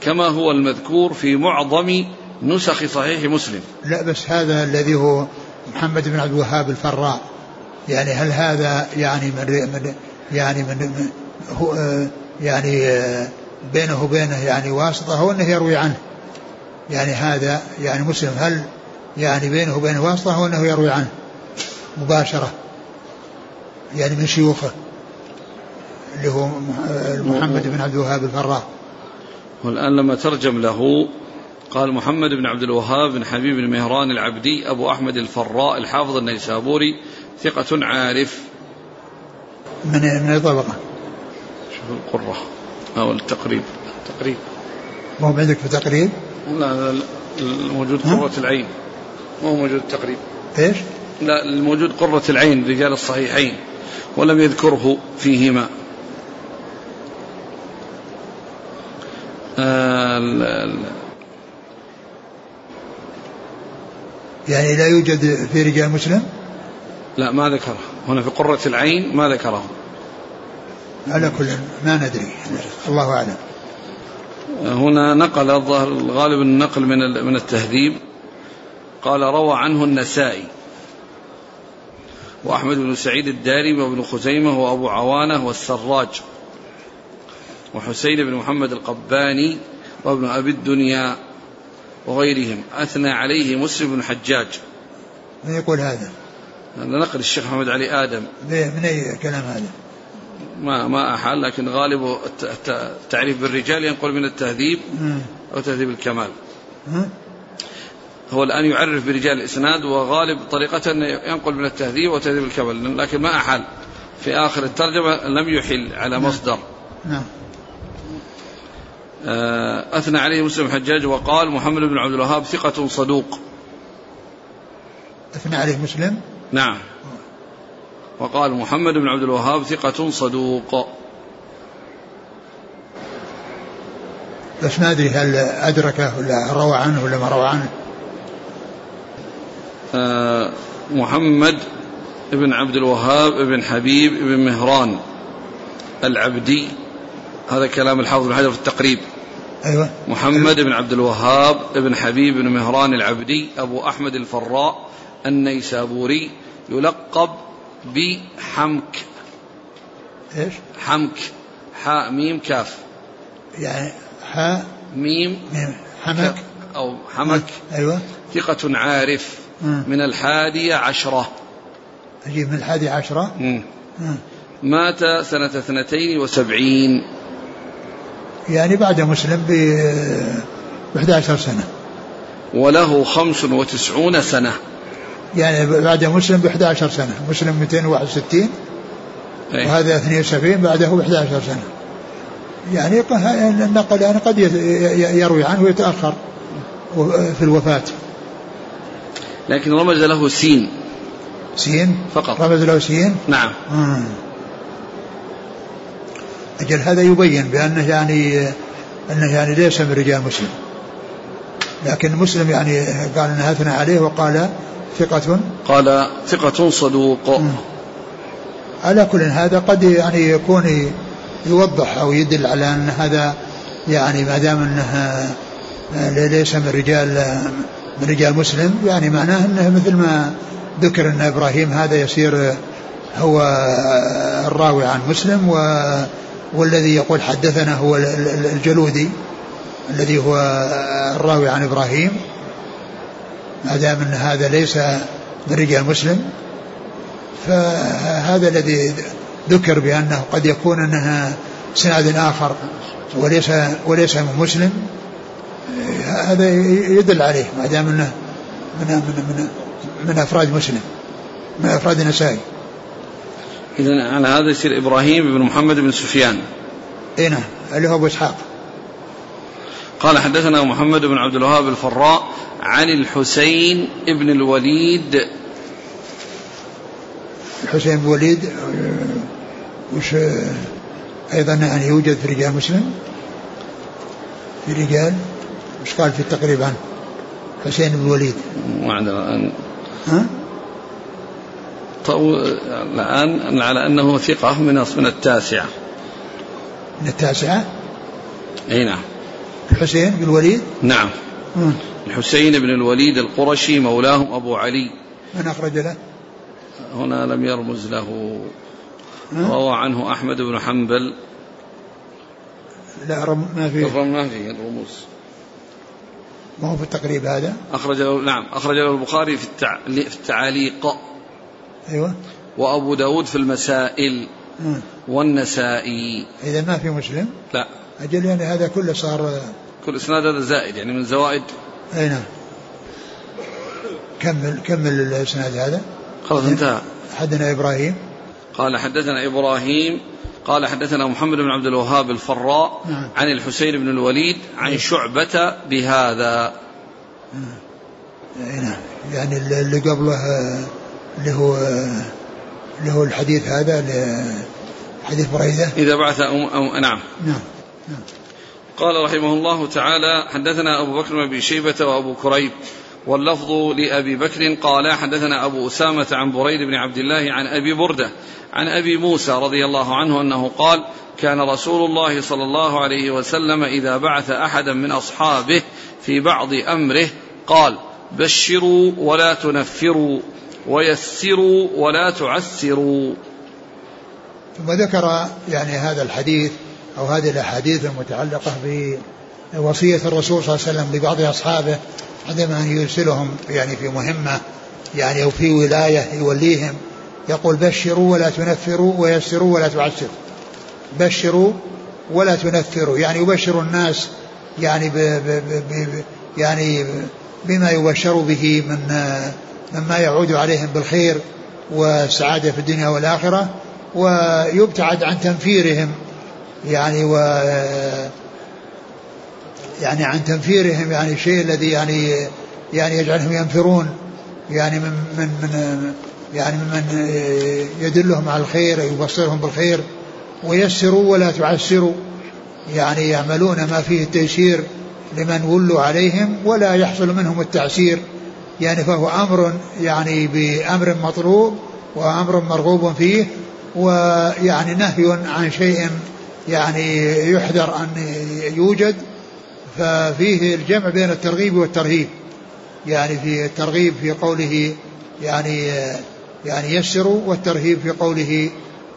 كما هو المذكور في معظم نسخ صحيح مسلم. لا بس هذا الذي هو محمد بن عبد الوهاب الفراء. يعني هل هذا يعني من يعني من هو يعني بينه وبينه يعني واسطة هو أنه يروي عنه. يعني هذا يعني مسلم هل يعني بينه وبينه واسطة هو أنه يروي عنه. مباشرة يعني من شيوخه اللي هو محمد بن عبد الوهاب الفراء. والآن لما ترجم له قال محمد بن عبد الوهاب بن حبيب بن مهران العبدي أبو أحمد الفراء الحافظ النيسابوري ثقة عارف. من من طبقة؟ شوف القرة أو التقريب. تقريب. ما هو عندك في تقريب؟ لا لا الموجود قرة العين. ما هو موجود التقريب. إيش؟ لا الموجود قرة العين رجال الصحيحين ولم يذكره فيهما. آه يعني لا يوجد في رجال مسلم؟ لا ما ذكره. هنا في قرة العين ما ذكره. على كل ما ندري. الله أعلم. هنا نقل الظاهر الغالب النقل من من التهذيب. قال روى عنه النسائي. وأحمد بن سعيد الدارمي وابن خزيمة وأبو عوانة والسراج وحسين بن محمد القباني وابن أبي الدنيا وغيرهم. أثنى عليه مسلم بن حجاج. من يقول هذا؟ هذا نقل الشيخ محمد علي آدم. من أي كلام هذا؟ ما ما أحال لكن غالب التعريف بالرجال ينقل من التهذيب أو تهذيب الكمال. هو الآن يعرف برجال الإسناد وغالب طريقة ينقل من التهذيب وتهذيب الكمال لكن ما أحل. في آخر الترجمة لم يحل على مصدر. نعم. آه، أثنى عليه مسلم حجاج وقال محمد بن عبد الوهاب ثقة صدوق. أثنى عليه مسلم؟ نعم. وقال محمد بن عبد الوهاب ثقة صدوق. بس ما أدري هل أدركه ولا روى عنه ولا ما روى عنه. محمد بن عبد الوهاب بن حبيب بن مهران العبدي. هذا كلام الحافظ بن حجر في التقريب. أيوة. محمد بن عبد الوهاب بن حبيب بن مهران العبدي أبو أحمد الفراء النيسابوري يلقب بحمك. إيش؟ حمك. حاء ميم كاف. يعني حاء ميم, ميم حمك. أو حمك. أيوة. ثقة عارف. من الحادية عشرة. أجيب من الحادية عشرة؟ مات سنة اثنتين وسبعين. يعني بعد مسلم ب 11 سنة. وله خمس وتسعون سنة. يعني بعد مسلم ب 11 سنة. مسلم 261 أيه. وهذا 72 بعده ب 11 سنة. يعني النقل يعني قد يروي عنه ويتأخر. في الوفاة. لكن رمز له سين. سين؟ فقط. رمز له سين؟ نعم. مم. أجل هذا يبين بأنه يعني أنه يعني ليس من رجال مسلم. لكن مسلم يعني قال أنه أثنى عليه وقال ثقة. قال ثقة صدوق. على كل هذا قد يعني يكون يوضح أو يدل على أن هذا يعني ما دام إنه ليس من رجال من رجال مسلم يعني معناه إنه مثل ما ذكر إن إبراهيم هذا يصير هو الراوي عن مسلم و والذي يقول حدثنا هو الجلودي الذي هو الراوي عن إبراهيم. ما دام إن هذا ليس من رجال مسلم فهذا الذي ذكر بأنه قد يكون إنها سناد آخر وليس وليس من مسلم. هذا يدل عليه ما دام إنه من من من, من أفراد مسلم من أفراد النسائي اذا على هذا يصير إبراهيم بن محمد بن سفيان. إي نعم اللي هو أبو إسحاق. قال حدثنا محمد بن عبد الوهاب الفراء عن الحسين بن الوليد. الحسين بن الوليد وش أيضا يعني يوجد في رجال مسلم؟ في رجال؟ مش قال في التقريب عنه حسين بن الوليد. الآن. ها؟ طو... الآن على أنه ثقة من من التاسعة. من التاسعة؟ أي نعم. الحسين بن الوليد؟ نعم. مم. الحسين بن الوليد القرشي مولاهم أبو علي. من أخرج له؟ هنا لم يرمز له. روى عنه أحمد بن حنبل. لا رم ما في. ما في الرموز ما هو في التقريب هذا؟ أخرج له نعم أخرج له البخاري في, التع... في التعاليق. أيوة. وأبو داود في المسائل. والنسائي. إذا ما في مسلم؟ لا. أجل يعني هذا كله صار كل إسناد هذا زائد يعني من زوائد. أي نعم. كمل كمل الإسناد هذا. خلاص انتهى. حدنا إبراهيم. قال حدثنا إبراهيم. قال حدثنا محمد بن عبد الوهاب الفراء نعم. عن الحسين بن الوليد عن نعم. شعبة بهذا نعم يعني اللي قبله اللي هو اللي هو الحديث هذا حديث بريدة إذا بعث أم أو نعم نعم, نعم. قال رحمه الله تعالى حدثنا أبو بكر بن شيبة وأبو كريب واللفظ لأبي بكر قال حدثنا أبو أسامة عن بريد بن عبد الله عن أبي بردة عن أبي موسى رضي الله عنه أنه قال كان رسول الله صلى الله عليه وسلم إذا بعث أحدا من أصحابه في بعض أمره قال بشروا ولا تنفروا ويسروا ولا تعسروا. ثم ذكر يعني هذا الحديث أو هذه الأحاديث المتعلقة بوصية الرسول صلى الله عليه وسلم لبعض أصحابه عندما يرسلهم يعني في مهمة يعني أو في ولاية يوليهم يقول بشروا ولا تنفروا ويسروا ولا تعسروا. بشروا ولا تنفروا. يعني يبشر الناس يعني ب ب ب يعني بما يبشر به من مما يعود عليهم بالخير والسعادة في الدنيا والآخرة ويبتعد عن تنفيرهم يعني و يعني عن تنفيرهم يعني الشيء الذي يعني يعني يجعلهم ينفرون يعني من من من يعني ممن يدلهم على الخير يبصرهم بالخير ويسروا ولا تعسروا يعني يعملون ما فيه التيسير لمن ولوا عليهم ولا يحصل منهم التعسير. يعني فهو أمر يعني بأمر مطلوب وأمر مرغوب فيه ويعني نهي عن شيء يعني يحذر أن يوجد. ففيه الجمع بين الترغيب والترهيب. يعني في الترغيب في قوله يعني يعني يسروا والترهيب في قوله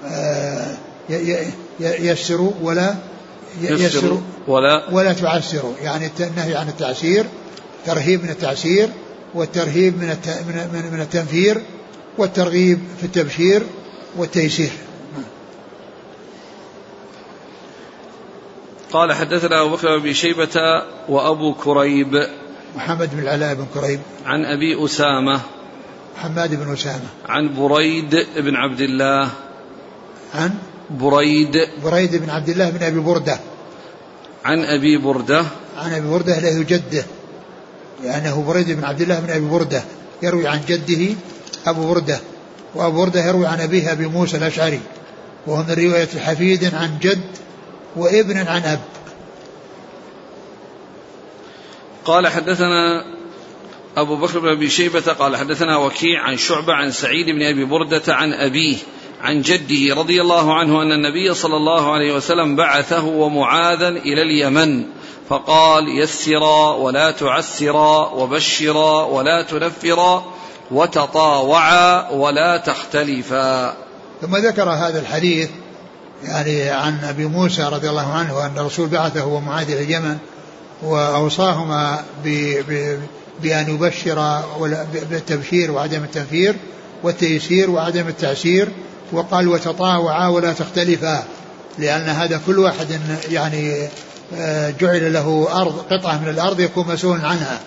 آه، يسروا ولا يسروا ولا. ولا تعسروا يعني النهي عن التعسير ترهيب من التعسير والترهيب من من من التنفير والترغيب في التبشير والتيسير. قال حدثنا أبو بكر بن شيبة وأبو كريب. محمد بن العلاء بن كريب. عن أبي أسامة. حماد بن أسامة. عن بريد بن عبد الله. عن بريد. بريد بن عبد الله بن أبي بردة. عن أبي بردة. عن أبي بردة له جده. لأنه بريد بن عبد الله بن أبي بردة. يروي عن جده أبو بردة. وأبو بردة يروي عن أبيه أبي موسى الأشعري. وهو من رواية حفيد عن جد وابن عن أب. قال حدثنا أبو بكر بن أبي شيبة قال حدثنا وكيع عن شعبة عن سعيد بن أبي بردة عن أبيه عن جده رضي الله عنه أن النبي صلى الله عليه وسلم بعثه ومعاذا إلى اليمن فقال يسرا ولا تعسرا وبشرا ولا تنفرا وتطاوعا ولا تختلفا. ثم ذكر هذا الحديث يعني عن أبي موسى رضي الله عنه أن الرسول بعثه ومعاذ إلى اليمن وأوصاهما بأن يبشر بالتبشير وعدم التنفير والتيسير وعدم التعسير وقال وتطاوعا ولا تختلفا لأن هذا كل واحد يعني آه، جعل له أرض قطعة من الأرض يكون مسؤول عنها.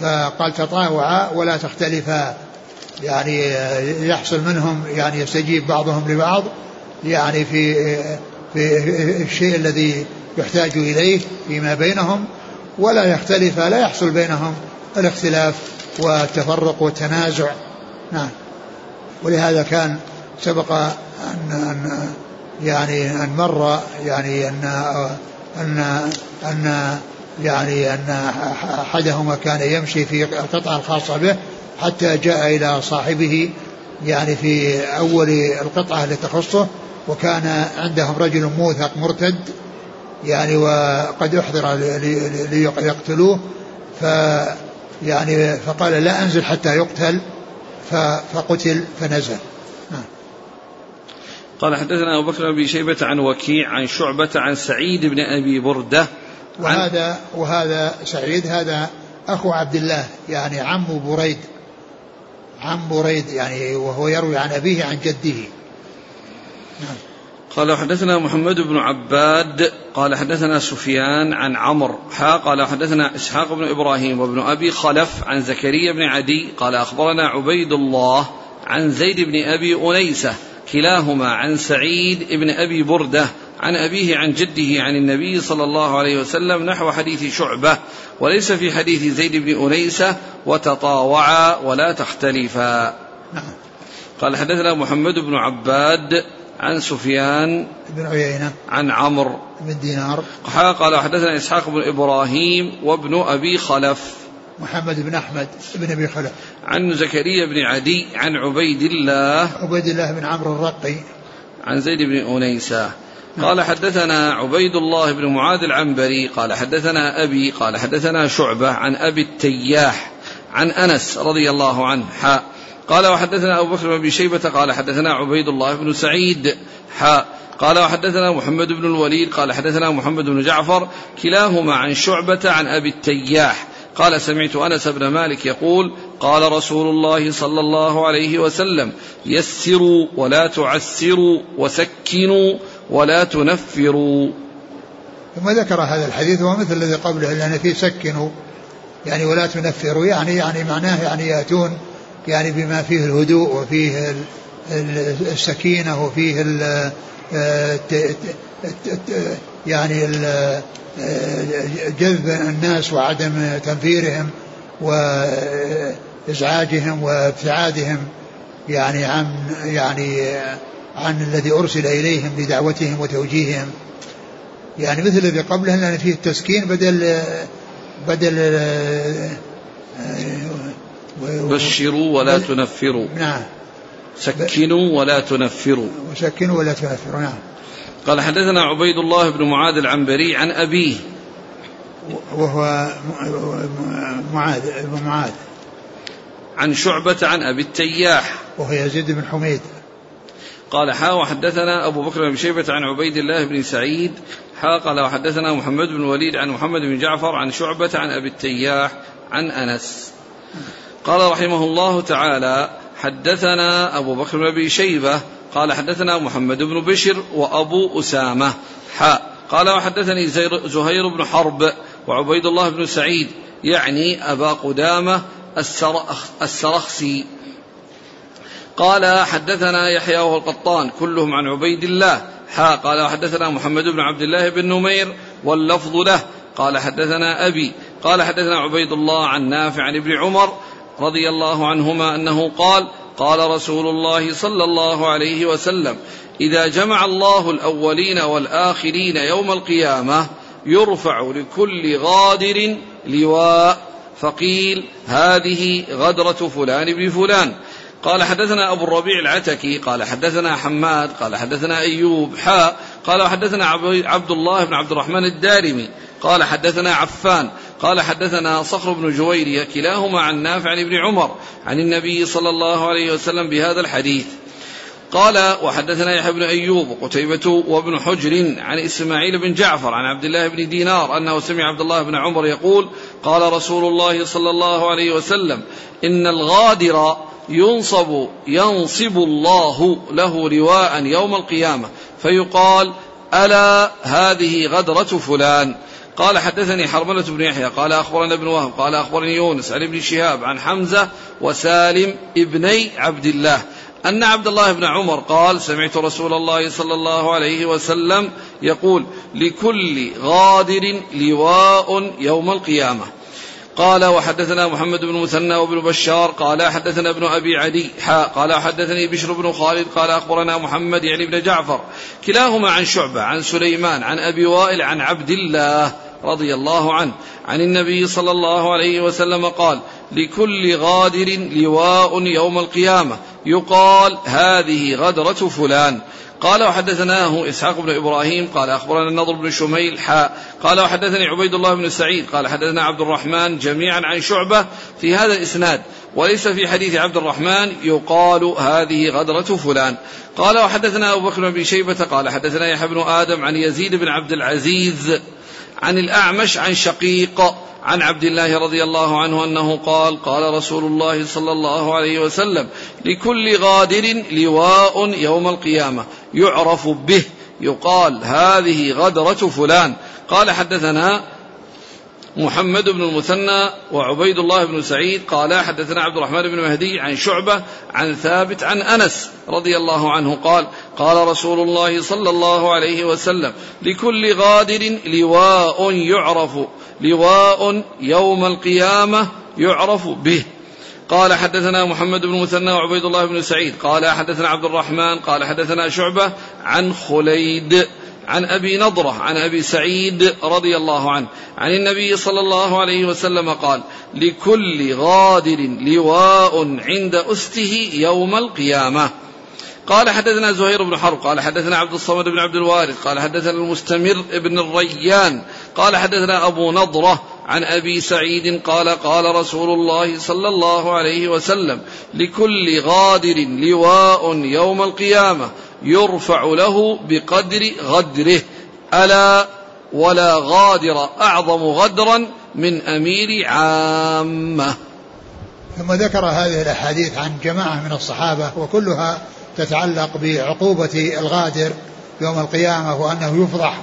فقال تطاوعا ولا تختلفا يعني آه، يحصل منهم يعني يستجيب بعضهم لبعض. يعني في في الشيء الذي يحتاج إليه فيما بينهم ولا يختلف لا يحصل بينهم الاختلاف والتفرق والتنازع. نعم. ولهذا كان سبق ان ان يعني أن مر يعني ان ان أن يعني أن أحدهما كان يمشي في القطعة الخاصة به حتى جاء إلى صاحبه يعني في أول القطعة التي تخصه وكان عندهم رجل موثق مرتد يعني وقد أحضر ليقتلوه ف يعني فقال لا أنزل حتى يقتل فقتل فنزل نعم. قال حدثنا أبو بكر بن شيبة عن وكيع عن شعبة عن سعيد بن أبي بردة وهذا وهذا سعيد هذا أخو عبد الله يعني عم بريد عم بريد يعني وهو يروي عن أبيه عن جده. قال حدثنا محمد بن عباد قال حدثنا سفيان عن عمرو حا قال حدثنا إسحاق بن إبراهيم وابن أبي خلف عن زكريا بن عدي قال أخبرنا عبيد الله عن زيد بن أبي أنيسة كلاهما عن سعيد بن أبي بردة عن أبيه عن جده عن النبي صلى الله عليه وسلم نحو حديث شعبة وليس في حديث زيد بن أنيسة وتطاوعا ولا تختلفا. نعم. قال حدثنا محمد بن عباد عن سفيان بن عيينة عن عمرو بن دينار قال حدثنا إسحاق بن إبراهيم وابن أبي خلف. محمد بن أحمد بن أبي خلف. عن زكريا بن عدي عن عبيد الله. عبيد الله بن عمرو الرقي. عن زيد بن أنيسة. قال حدثنا عبيد الله بن معاذ العنبري. قال حدثنا أبي قال حدثنا شعبة عن أبي التياح عن أنس رضي الله عنه حاء قال وحدثنا أبو بكر بن شيبة قال حدثنا عبيد الله بن سعيد. حاء قال وحدثنا محمد بن الوليد قال حدثنا محمد بن جعفر كلاهما عن شعبة عن أبي التياح. قال سمعت أنس بن مالك يقول قال رسول الله صلى الله عليه وسلم يسروا ولا تعسروا وسكنوا ولا تنفروا. ثم ذكر هذا الحديث ومثل الذي قبله لأن فيه سكنوا يعني ولا تنفروا يعني يعني معناه يعني يأتون يعني بما فيه الهدوء وفيه السكينة وفيه يعني جذب الناس وعدم تنفيرهم وإزعاجهم وابتعادهم يعني عن يعني عن الذي أرسل إليهم لدعوتهم وتوجيههم. يعني مثل الذي قبله لأن فيه التسكين بدل بدل بشروا ولا تنفروا. نعم. سكنوا ولا تنفروا. وسكنوا ولا تنفروا نعم. قال حدثنا عبيد الله بن معاذ العنبري عن أبيه. وهو معاذ بن معاذ. عن شعبة عن أبي التياح. وهو يزيد بن حميد. قال حا وحدثنا أبو بكر بن شيبة عن عبيد الله بن سعيد. حا قال وحدثنا محمد بن وليد عن محمد بن جعفر عن شعبة عن أبي التياح عن أنس. قال رحمه الله تعالى حدثنا أبو بكر بن أبي شيبة قال حدثنا محمد بن بشر وأبو أسامة حاء قال وحدثني زهير بن حرب وعبيد الله بن سعيد يعني أبا قدامة السرخسي. قال حدثنا يحيى وهو القطان كلهم عن عبيد الله حا قال وحدثنا محمد بن عبد الله بن نمير واللفظ له. قال حدثنا أبي قال حدثنا عبيد الله عن نافع عن ابن عمر رضي الله عنهما أنه قال قال رسول الله صلى الله عليه وسلم إذا جمع الله الأولين والآخرين يوم القيامة يرفع لكل غادر لواء فقيل هذه غدرة فلان بن فلان. قال حدثنا أبو الربيع العتكي قال حدثنا حماد قال حدثنا أيوب حاء قال وحدثنا عبد الله بن عبد الرحمن الدارمي. قال حدثنا عفان قال حدثنا صخر بن جويرية كلاهما عن نافع عن ابن عمر عن النبي صلى الله عليه وسلم بهذا الحديث. قال وحدثنا يحيى بن أيوب وقتيبة وابن حجر عن إسماعيل بن جعفر عن عبد الله بن دينار أنه سمع عبد الله بن عمر يقول قال رسول الله صلى الله عليه وسلم إن الغادر ينصب ينصب الله له لواء يوم القيامة فيقال ألا هذه غدرة فلان؟ قال حدثني حرملة بن يحيى قال أخبرنا ابن وهب قال أخبرني يونس عن ابن شهاب عن حمزة وسالم ابني عبد الله أن عبد الله بن عمر قال سمعت رسول الله صلى الله عليه وسلم يقول لكل غادر لواء يوم القيامة. قال وحدثنا محمد بن مثنى وابن بشار قال حدثنا ابن أبي عدي حاء قال حدثني بشر بن خالد قال أخبرنا محمد يعني ابن جعفر كلاهما عن شعبة عن سليمان عن أبي وائل عن عبد الله. رضي الله عنه. عن النبي صلى الله عليه وسلم قال لكل غادر لواء يوم القيامة. يقال هذه غدرة فلان. قال وحدثناه إسحاق بن إبراهيم. قال أخبرنا النضر بن شميل. حاء قال وحدثني عبيد الله بن سعيد. قال حدثنا عبد الرحمن جميعا عن شعبة في هذا الإسناد. وليس في حديث عبد الرحمن يقال هذه غدرة فلان. قال وحدثنا أبو بكر بن شيبة. قال حدثنا يحيى بن آدم عن يزيد بن عبد العزيز. عن الأعمش عن شقيق عن عبد الله رضي الله عنه أنه قال قال رسول الله صلى الله عليه وسلم لكل غادر لواء يوم القيامة يعرف به يقال هذه غدرة فلان. قال حدثنا محمد بن المثنى وعبيد الله بن سعيد قال حدثنا عبد الرحمن بن مهدي عن شعبة عن ثابت عن أنس رضي الله عنه قال قال رسول الله صلى الله عليه وسلم لكل غادر لواء يعرف لواء يوم القيامة يعرف به. قال حدثنا محمد بن مثنى وعبيد الله بن سعيد قال حدثنا عبد الرحمن قال حدثنا شعبة عن خليد عن أبي نضرة عن أبي سعيد رضي الله عنه عن النبي صلى الله عليه وسلم قال لكل غادر لواء عند أسته يوم القيامة. قال حدثنا زهير بن حرب قال حدثنا عبد الصمد بن عبد الوارث قال حدثنا المستمر بن الريان قال حدثنا أبو نضرة عن أبي سعيد قال قال رسول الله صلى الله عليه وسلم لكل غادر لواء يوم القيامة. يرفع له بقدر غدره. ألا ولا غادر أعظم غدرا من أمير عامة. ثم ذكر هذه الأحاديث عن جماعة من الصحابة وكلها تتعلق بعقوبة الغادر يوم القيامة وأنه يفضح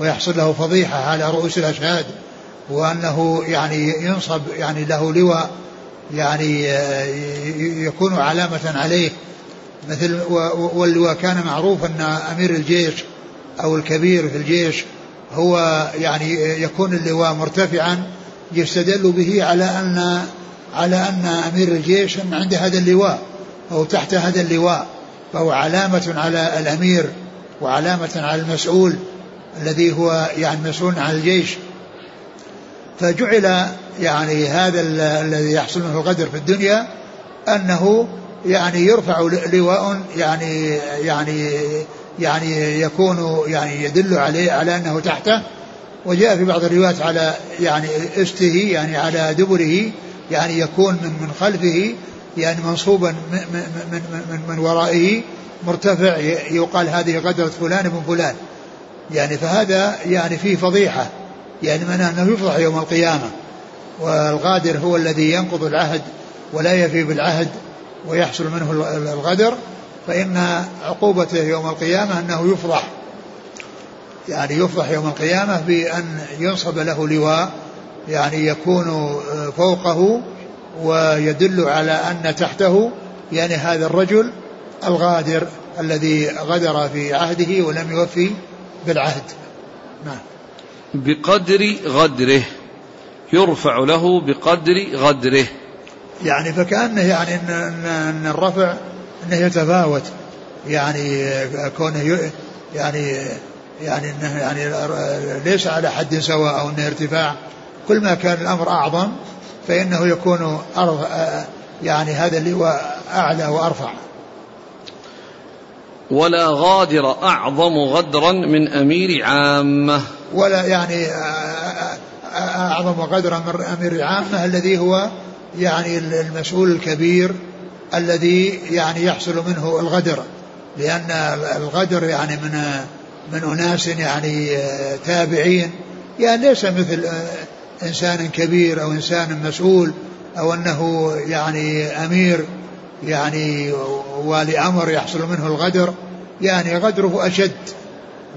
ويحصل له فضيحة على رؤوس الأشهاد وأنه يعني ينصب يعني له لواء يعني يكون علامة عليه. مثل وكان معروف أن أمير الجيش أو الكبير في الجيش هو يعني يكون اللواء مرتفعا يستدل به على أن على أن أمير الجيش عند هذا اللواء أو تحت هذا اللواء. فهو علامة على الأمير وعلامة على المسؤول الذي هو يعني مسؤول عن الجيش. فجعل يعني هذا الذي يحصل منه الغدر في الدنيا أنه يعني يرفع لواء يعني يعني يعني يكون يعني يدل عليه على أنه تحته. وجاء في بعض الروايات على يعني استه يعني على دبره يعني يكون من من خلفه يعني منصوبا من, من, من, من ورائه مرتفع يقال هذه غدرة فلان بن فلان. يعني فهذا يعني فيه فضيحة. يعني من أنه يفضح يوم القيامة. والغادر هو الذي ينقض العهد ولا يفي بالعهد. ويحصل منه الغدر فإن عقوبته يوم القيامة أنه يفضح. يعني يفضح يوم القيامة بأن ينصب له لواء يعني يكون فوقه ويدل على أن تحته يعني هذا الرجل الغادر الذي غدر في عهده ولم يوفي بالعهد. نعم. بقدر غدره يرفع له بقدر غدره. يعني فكأنه يعني إن, إن, إن الرفع أنه يتفاوت. يعني كونه يعني يعني إنه يعني ليس على حد سواء أو إنه ارتفاع. كل ما كان الأمر أعظم فإنه يكون يعني هذا اللي هو أعلى وأرفع. ولا غادر أعظم غدرا من أمير عامة. ولا يعني أعظم غدرا من أمير عامة الذي هو يعني المسؤول الكبير الذي يعني يحصل منه الغدر لأن الغدر يعني من من أناس يعني تابعين. يعني ليس مثل إنسان كبير أو إنسان مسؤول أو أنه يعني أمير يعني والي أمر يحصل منه الغدر. يعني غدره أشد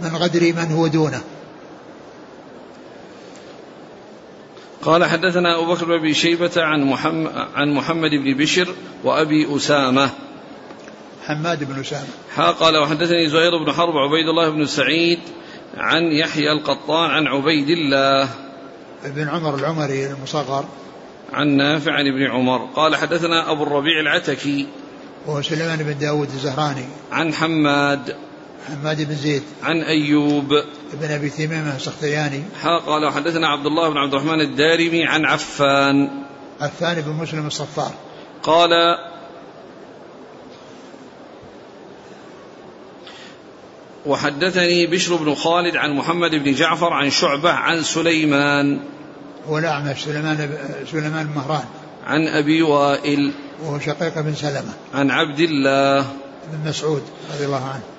من غدر من هو دونه. قال حدثنا أبو بكر بن شيبة عن محمد, عن محمد بن بشر وأبي أسامة. حماد بن أسامة. ها قال وحدثني زهير بن حرب عبيد الله بن سعيد عن يحيى القطان عن عبيد الله. بن عمر العمري المصغر. عن نافع عن ابن عمر. قال حدثنا أبو الربيع العتكي وهو سليمان بن داود الزهراني. عن حماد. حماد بن زيد. عن أيوب. بن أبي ثمامة السختياني. ها قال حدثنا عبد الله بن عبد الرحمن الدارمي عن عفان. عفان بن مسلم الصفار. قال وحدثني بشر بن خالد عن محمد بن جعفر عن شعبة عن سليمان. هو الأعمش سليمان سليمان مهران. عن أبي وائل. وهو شقيق بن سلمة. عن عبد الله. بن مسعود رضي الله عنه.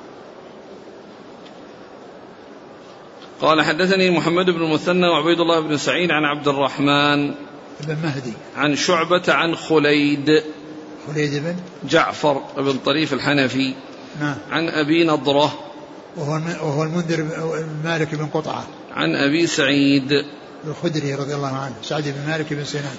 قال حدثني محمد بن المثنى وعبيد الله بن سعيد عن عبد الرحمن بن مهدي. عن شعبة عن خليد. خليد بن؟ جعفر بن طريف الحنفي. نعم عن أبي نضرة. وهو وهو المنذر بن مالك بن قطعة. عن أبي سعيد. الخدري رضي الله عنه. سعد بن مالك بن سنان.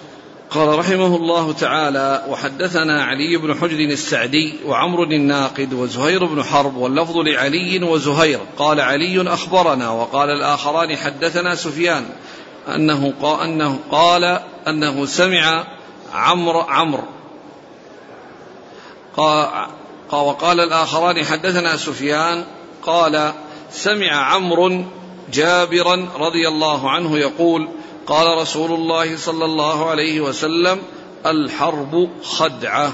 قال رحمه الله تعالى وحدثنا علي بن حجر السعدي وعمر الناقد وزهير بن حرب واللفظ لعلي وزهير. قال علي أخبرنا وقال الآخران حدثنا سفيان أنه قال, أنه قال أنه سمع عمرو عمرو. قال وقال الآخران حدثنا سفيان قال سمع عمرو جابرا رضي الله عنه يقول قال رسول الله صلى الله عليه وسلم الحرب خدعة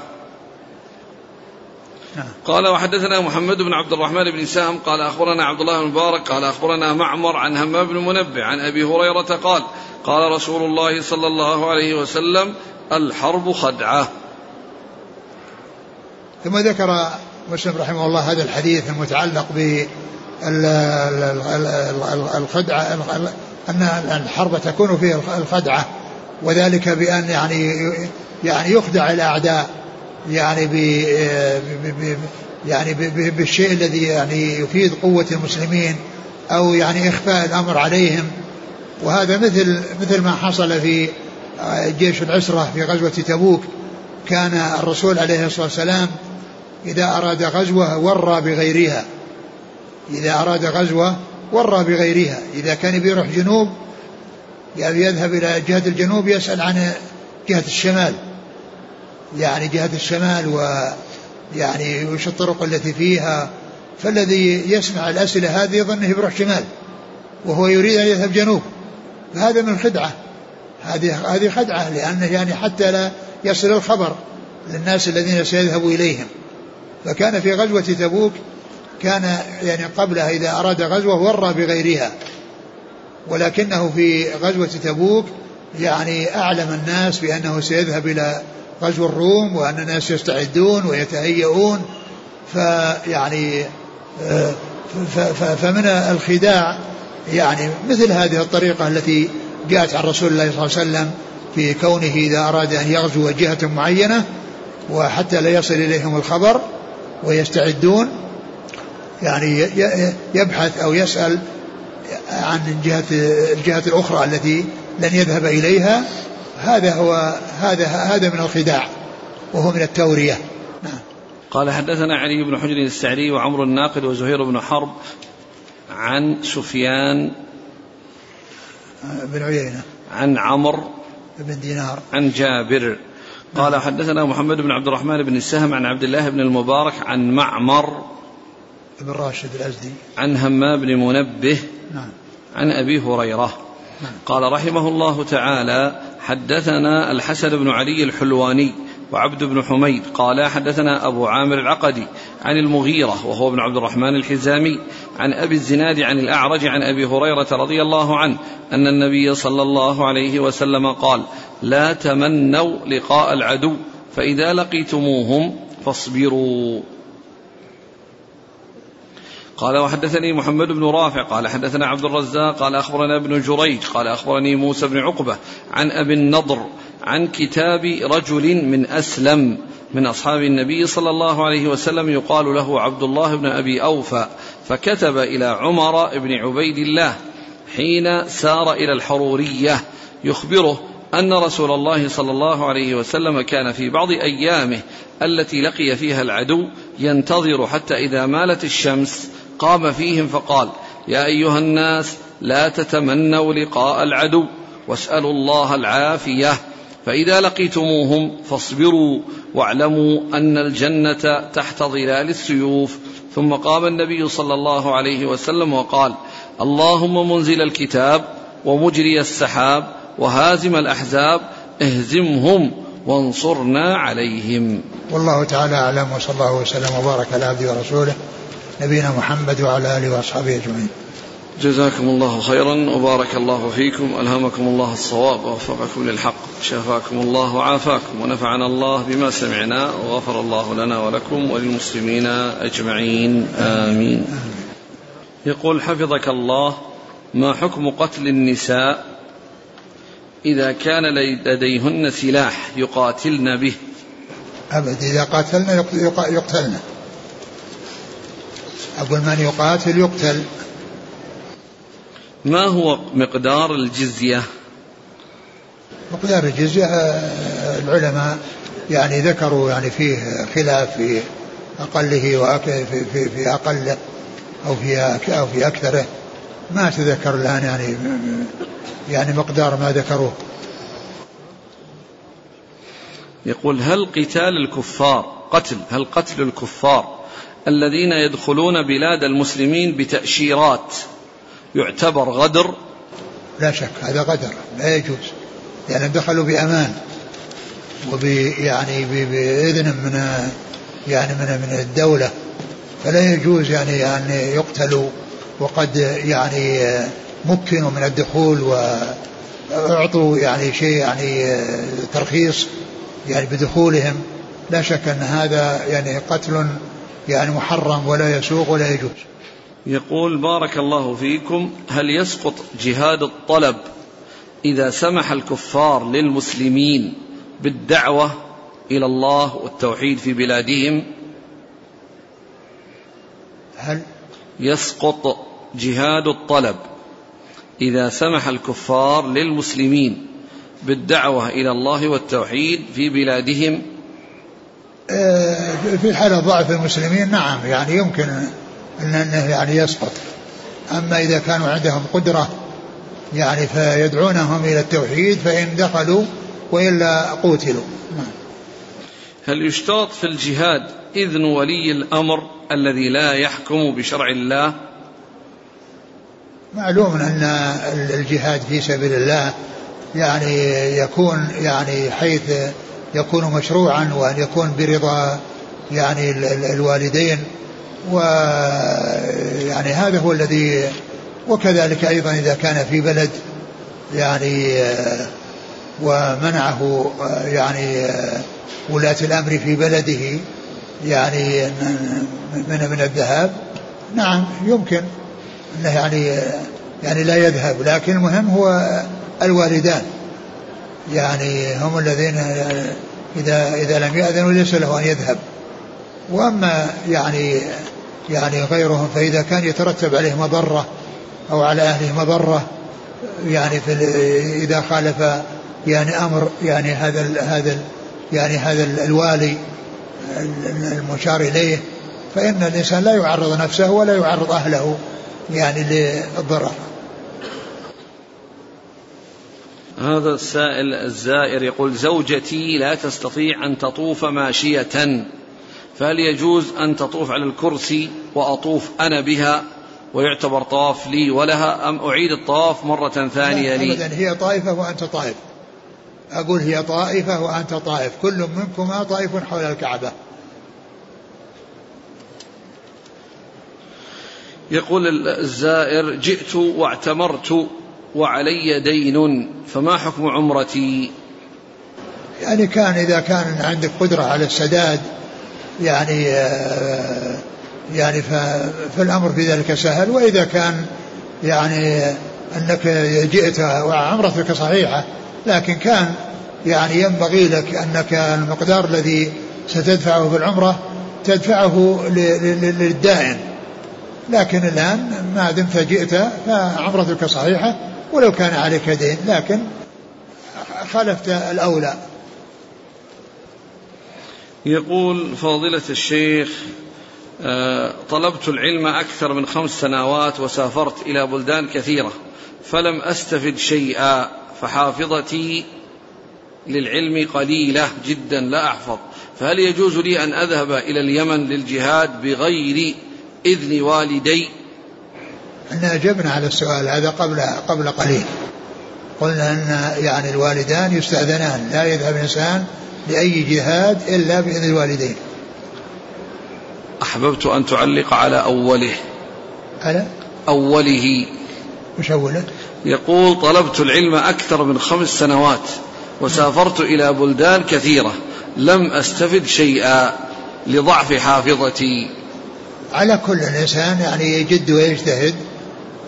نعم. قال وحدثنا محمد بن عبد الرحمن بن سام قال أخبرنا عبد الله بن مبارك قال أخبرنا معمر عن همام بن منبه عن أبي هريرة قال قال رسول الله صلى الله عليه وسلم الحرب خدعة ثم ذكر مسلم رحمه الله هذا الحديث المتعلق ب الخدعة أن الحرب تكون فيه الخدعة وذلك بأن يعني يعني يخدع الأعداء يعني ب يعني بالشيء الذي يعني يفيد قوة المسلمين أو يعني إخفاء الأمر عليهم. وهذا مثل مثل ما حصل في جيش العسرة في غزوة تبوك. كان الرسول عليه الصلاة والسلام إذا أراد غزوة ورى بغيرها. إذا أراد غزوة ورى بغيرها. إذا كان بيروح جنوب يعني يذهب إلى جهة الجنوب يسأل عن جهة الشمال. يعني جهة الشمال ويعني وش الطرق التي فيها. فالذي يسمع الأسئلة هذه يظن أنه بيروح شمال وهو يريد أن يذهب جنوب. فهذا من خدعة هذه هذه خدعة لأنه يعني حتى لا يصل الخبر للناس الذين سيذهبوا إليهم. فكان في غزوة تبوك كان يعني قبلها إذا أراد غزوة ورى بغيرها ولكنه في غزوة تبوك يعني أعلم الناس بأنه سيذهب إلى غزو الروم وأن الناس يستعدون ويتهيئون. فيعني فمن الخداع يعني مثل هذه الطريقة التي جاءت عن رسول الله صلى الله عليه وسلم في كونه إذا أراد أن يغزو جهة معينة وحتى لا يصل إليهم الخبر ويستعدون. يعني يبحث أو يسأل عن جهة الجهة الأخرى التي لن يذهب إليها هذا هو هذا هذا من الخداع وهو من التورية. نعم. قال حدثنا علي بن حجر السعدي وعمر الناقد وزهير بن حرب عن سفيان بن عيينة. عن عمر بن دينار. عن جابر. قال حدثنا محمد بن عبد الرحمن بن السهم عن عبد الله بن المبارك عن معمر بن راشد الأزدي. عن همام بن منبه نعم. عن أبي هريرة. نعم. قال رحمه الله تعالى حدثنا الحسن بن علي الحلواني وعبد بن حميد. قال حدثنا أبو عامر العقدي عن المغيرة وهو ابن عبد الرحمن الحزامي عن أبي الزناد عن الأعرج عن أبي هريرة رضي الله عنه أن النبي صلى الله عليه وسلم قال لا تمنوا لقاء العدو فإذا لقيتموهم فاصبروا. قال وحدثني محمد بن رافع قال حدثنا عبد الرزاق قال أخبرنا ابن جريج قال أخبرني موسى بن عقبة عن أبي النضر عن كتاب رجل من أسلم من أصحاب النبي صلى الله عليه وسلم يقال له عبد الله بن أبي أوفى فكتب إلى عمر بن عبيد الله حين سار إلى الحرورية يخبره أن رسول الله صلى الله عليه وسلم كان في بعض أيامه التي لقي فيها العدو ينتظر حتى إذا مالت الشمس قام فيهم فقال يا أيها الناس لا تتمنوا لقاء العدو واسألوا الله العافية. فإذا لقيتموهم فاصبروا واعلموا أن الجنة تحت ظلال السيوف. ثم قام النبي صلى الله عليه وسلم وقال اللهم منزل الكتاب ومجري السحاب وهازم الأحزاب اهزمهم وانصرنا عليهم. والله تعالى أعلم وصلى الله وسلم وبارك على عبده ورسوله نبينا محمد وعلى آله وأصحابه أجمعين. جزاكم الله خيرا وبارك الله فيكم. ألهمكم الله الصواب ووفقكم للحق. شفاكم الله وعافاكم. ونفعنا الله بما سمعنا وغفر الله لنا ولكم وللمسلمين أجمعين. آمين. يقول حفظك الله ما حكم قتل النساء إذا كان لديهن سلاح يقاتلن به؟ أبد إذا قاتلن يقتلن. أقول من يقاتل يقتل. ما هو مقدار الجزية؟ مقدار الجزية آه، العلماء يعني ذكروا يعني فيه خلاف في أقله وأك في, في, في أقله أو في أو في أكثره. ما أتذكر الآن يعني يعني مقدار ما ذكروه. يقول هل قتال الكفار قتل هل قتل الكفار الذين يدخلون بلاد المسلمين بتأشيرات. يعتبر غدر. لا شك هذا غدر لا يجوز يعني دخلوا بأمان وب يعني بإذن من يعني من من الدولة. فلا يجوز يعني أن يعني يقتلوا وقد يعني مكنوا من الدخول وأعطوا يعني شيء يعني ترخيص يعني بدخولهم. لا شك أن هذا يعني قتل يعني محرم ولا يسوق ولا يجوز. يقول بارك الله فيكم هل يسقط جهاد الطلب إذا سمح الكفار للمسلمين بالدعوة إلى الله والتوحيد في بلادهم؟ هل يسقط جهاد الطلب إذا سمح الكفار للمسلمين بالدعوة إلى الله والتوحيد في بلادهم؟ في حالة ضعف المسلمين نعم يعني يمكن أنه يعني يسقط. أما إذا كانوا عندهم قدرة يعني فيدعونهم إلى التوحيد فإن دخلوا وإلا قوتلوا. نعم. هل يشترط في الجهاد إذن ولي الأمر الذي لا يحكم بشرع الله؟ معلوم أن الجهاد في سبيل الله يعني يكون يعني حيث يكون مشروعا وأن يكون برضا يعني الوالدين ويعني هذا هو الذي وكذلك أيضا إذا كان في بلد يعني ومنعه يعني ولاة الأمر في بلده يعني من من الذهاب نعم يمكن إنه يعني يعني لا يذهب لكن المهم هو الوالدان. يعني هم الذين إذا إذا لم يأذنوا ليس له أن يذهب. وأما يعني يعني غيرهم فإذا كان يترتب عليه مضرة أو على أهله مضرة يعني في إذا خالف يعني أمر يعني هذا ال هذا ال يعني هذا الوالي المشار إليه فإن الإنسان لا يعرض نفسه ولا يعرض أهله يعني للضرر. هذا السائل الزائر يقول زوجتي لا تستطيع أن تطوف ماشية فهل يجوز أن تطوف على الكرسي وأطوف أنا بها ويعتبر طواف لي ولها أم أعيد الطواف مرة ثانية لي؟ أبدا هي طائفة وأنت طائف. أقول هي طائفة وأنت طائف. كل منكما طائف حول الكعبة. يقول الزائر جئت واعتمرت وعلي دين فما حكم عمرتي؟ يعني كان إذا كان عندك قدرة على السداد يعني آه، يعني فالأمر في ذلك سهل. وإذا كان يعني أنك جئت وعمرتك صحيحة لكن كان يعني ينبغي لك أنك المقدار الذي ستدفعه في العمرة تدفعه للدائن. لكن الآن ما دمت جئت فعمرتك صحيحة. ولو كان عليك دين لكن خالفت الأولى. يقول فضيلة الشيخ آه، طلبت العلم أكثر من خمس سنوات وسافرت إلى بلدان كثيرة فلم أستفد شيئا فحافظتي للعلم قليلة جدا لا أحفظ. فهل يجوز لي أن أذهب إلى اليمن للجهاد بغير إذن والدي؟ إحنا أجبنا على السؤال هذا قبل قبل قليل. قلنا أن يعني الوالدان يستأذنان لا يذهب الإنسان لأي جهاد إلا بإذن الوالدين. أحببت أن تعلق على أوله. على أوله. مش أوله؟ يقول طلبت العلم أكثر من خمس سنوات وسافرت إلى بلدان كثيرة لم أستفد شيئا لضعف حافظتي. على كل الإنسان يعني يجد ويجتهد.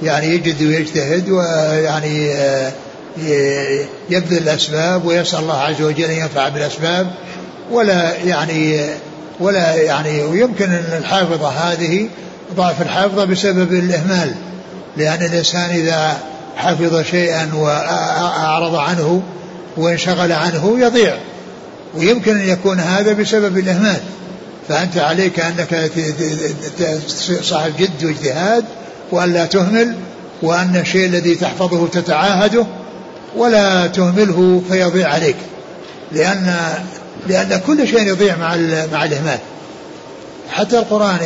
يعني يجد ويجتهد ويعني آه، يبذل الأسباب ويسأل الله عز وجل أن ينفع بالأسباب. ولا يعني ولا يعني ويمكن أن الحافظة هذه ضعف الحافظة بسبب الإهمال. لأن الإنسان إذا حفظ شيئا وأعرض عنه وانشغل عنه يضيع. ويمكن أن يكون هذا بسبب الإهمال. فأنت عليك أنك صاحب جد واجتهاد وأن لا تهمل وأن الشيء الذي تحفظه تتعاهده ولا تهمله فيضيع عليك. لأن لأن كل شيء يضيع مع مع الإهمال. حتى القرآن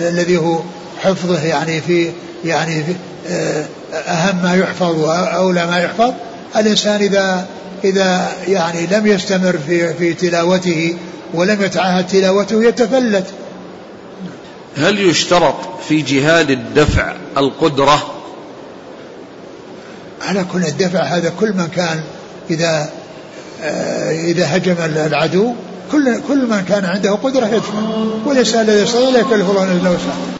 الذي هو حفظه يعني في يعني في آه، أهم ما يحفظ وأولى ما يحفظ. الإنسان إذا إذا يعني لم يستمر في في تلاوته ولم يتعاهد تلاوته يتفلت. هل يشترط في جهاد الدفع القدرة؟ على كل الدفع هذا كل من كان إذا آه، إذا هجم العدو كل كل من كان عنده قدرة يدفع وليس الذي يستطيع إلا وسعه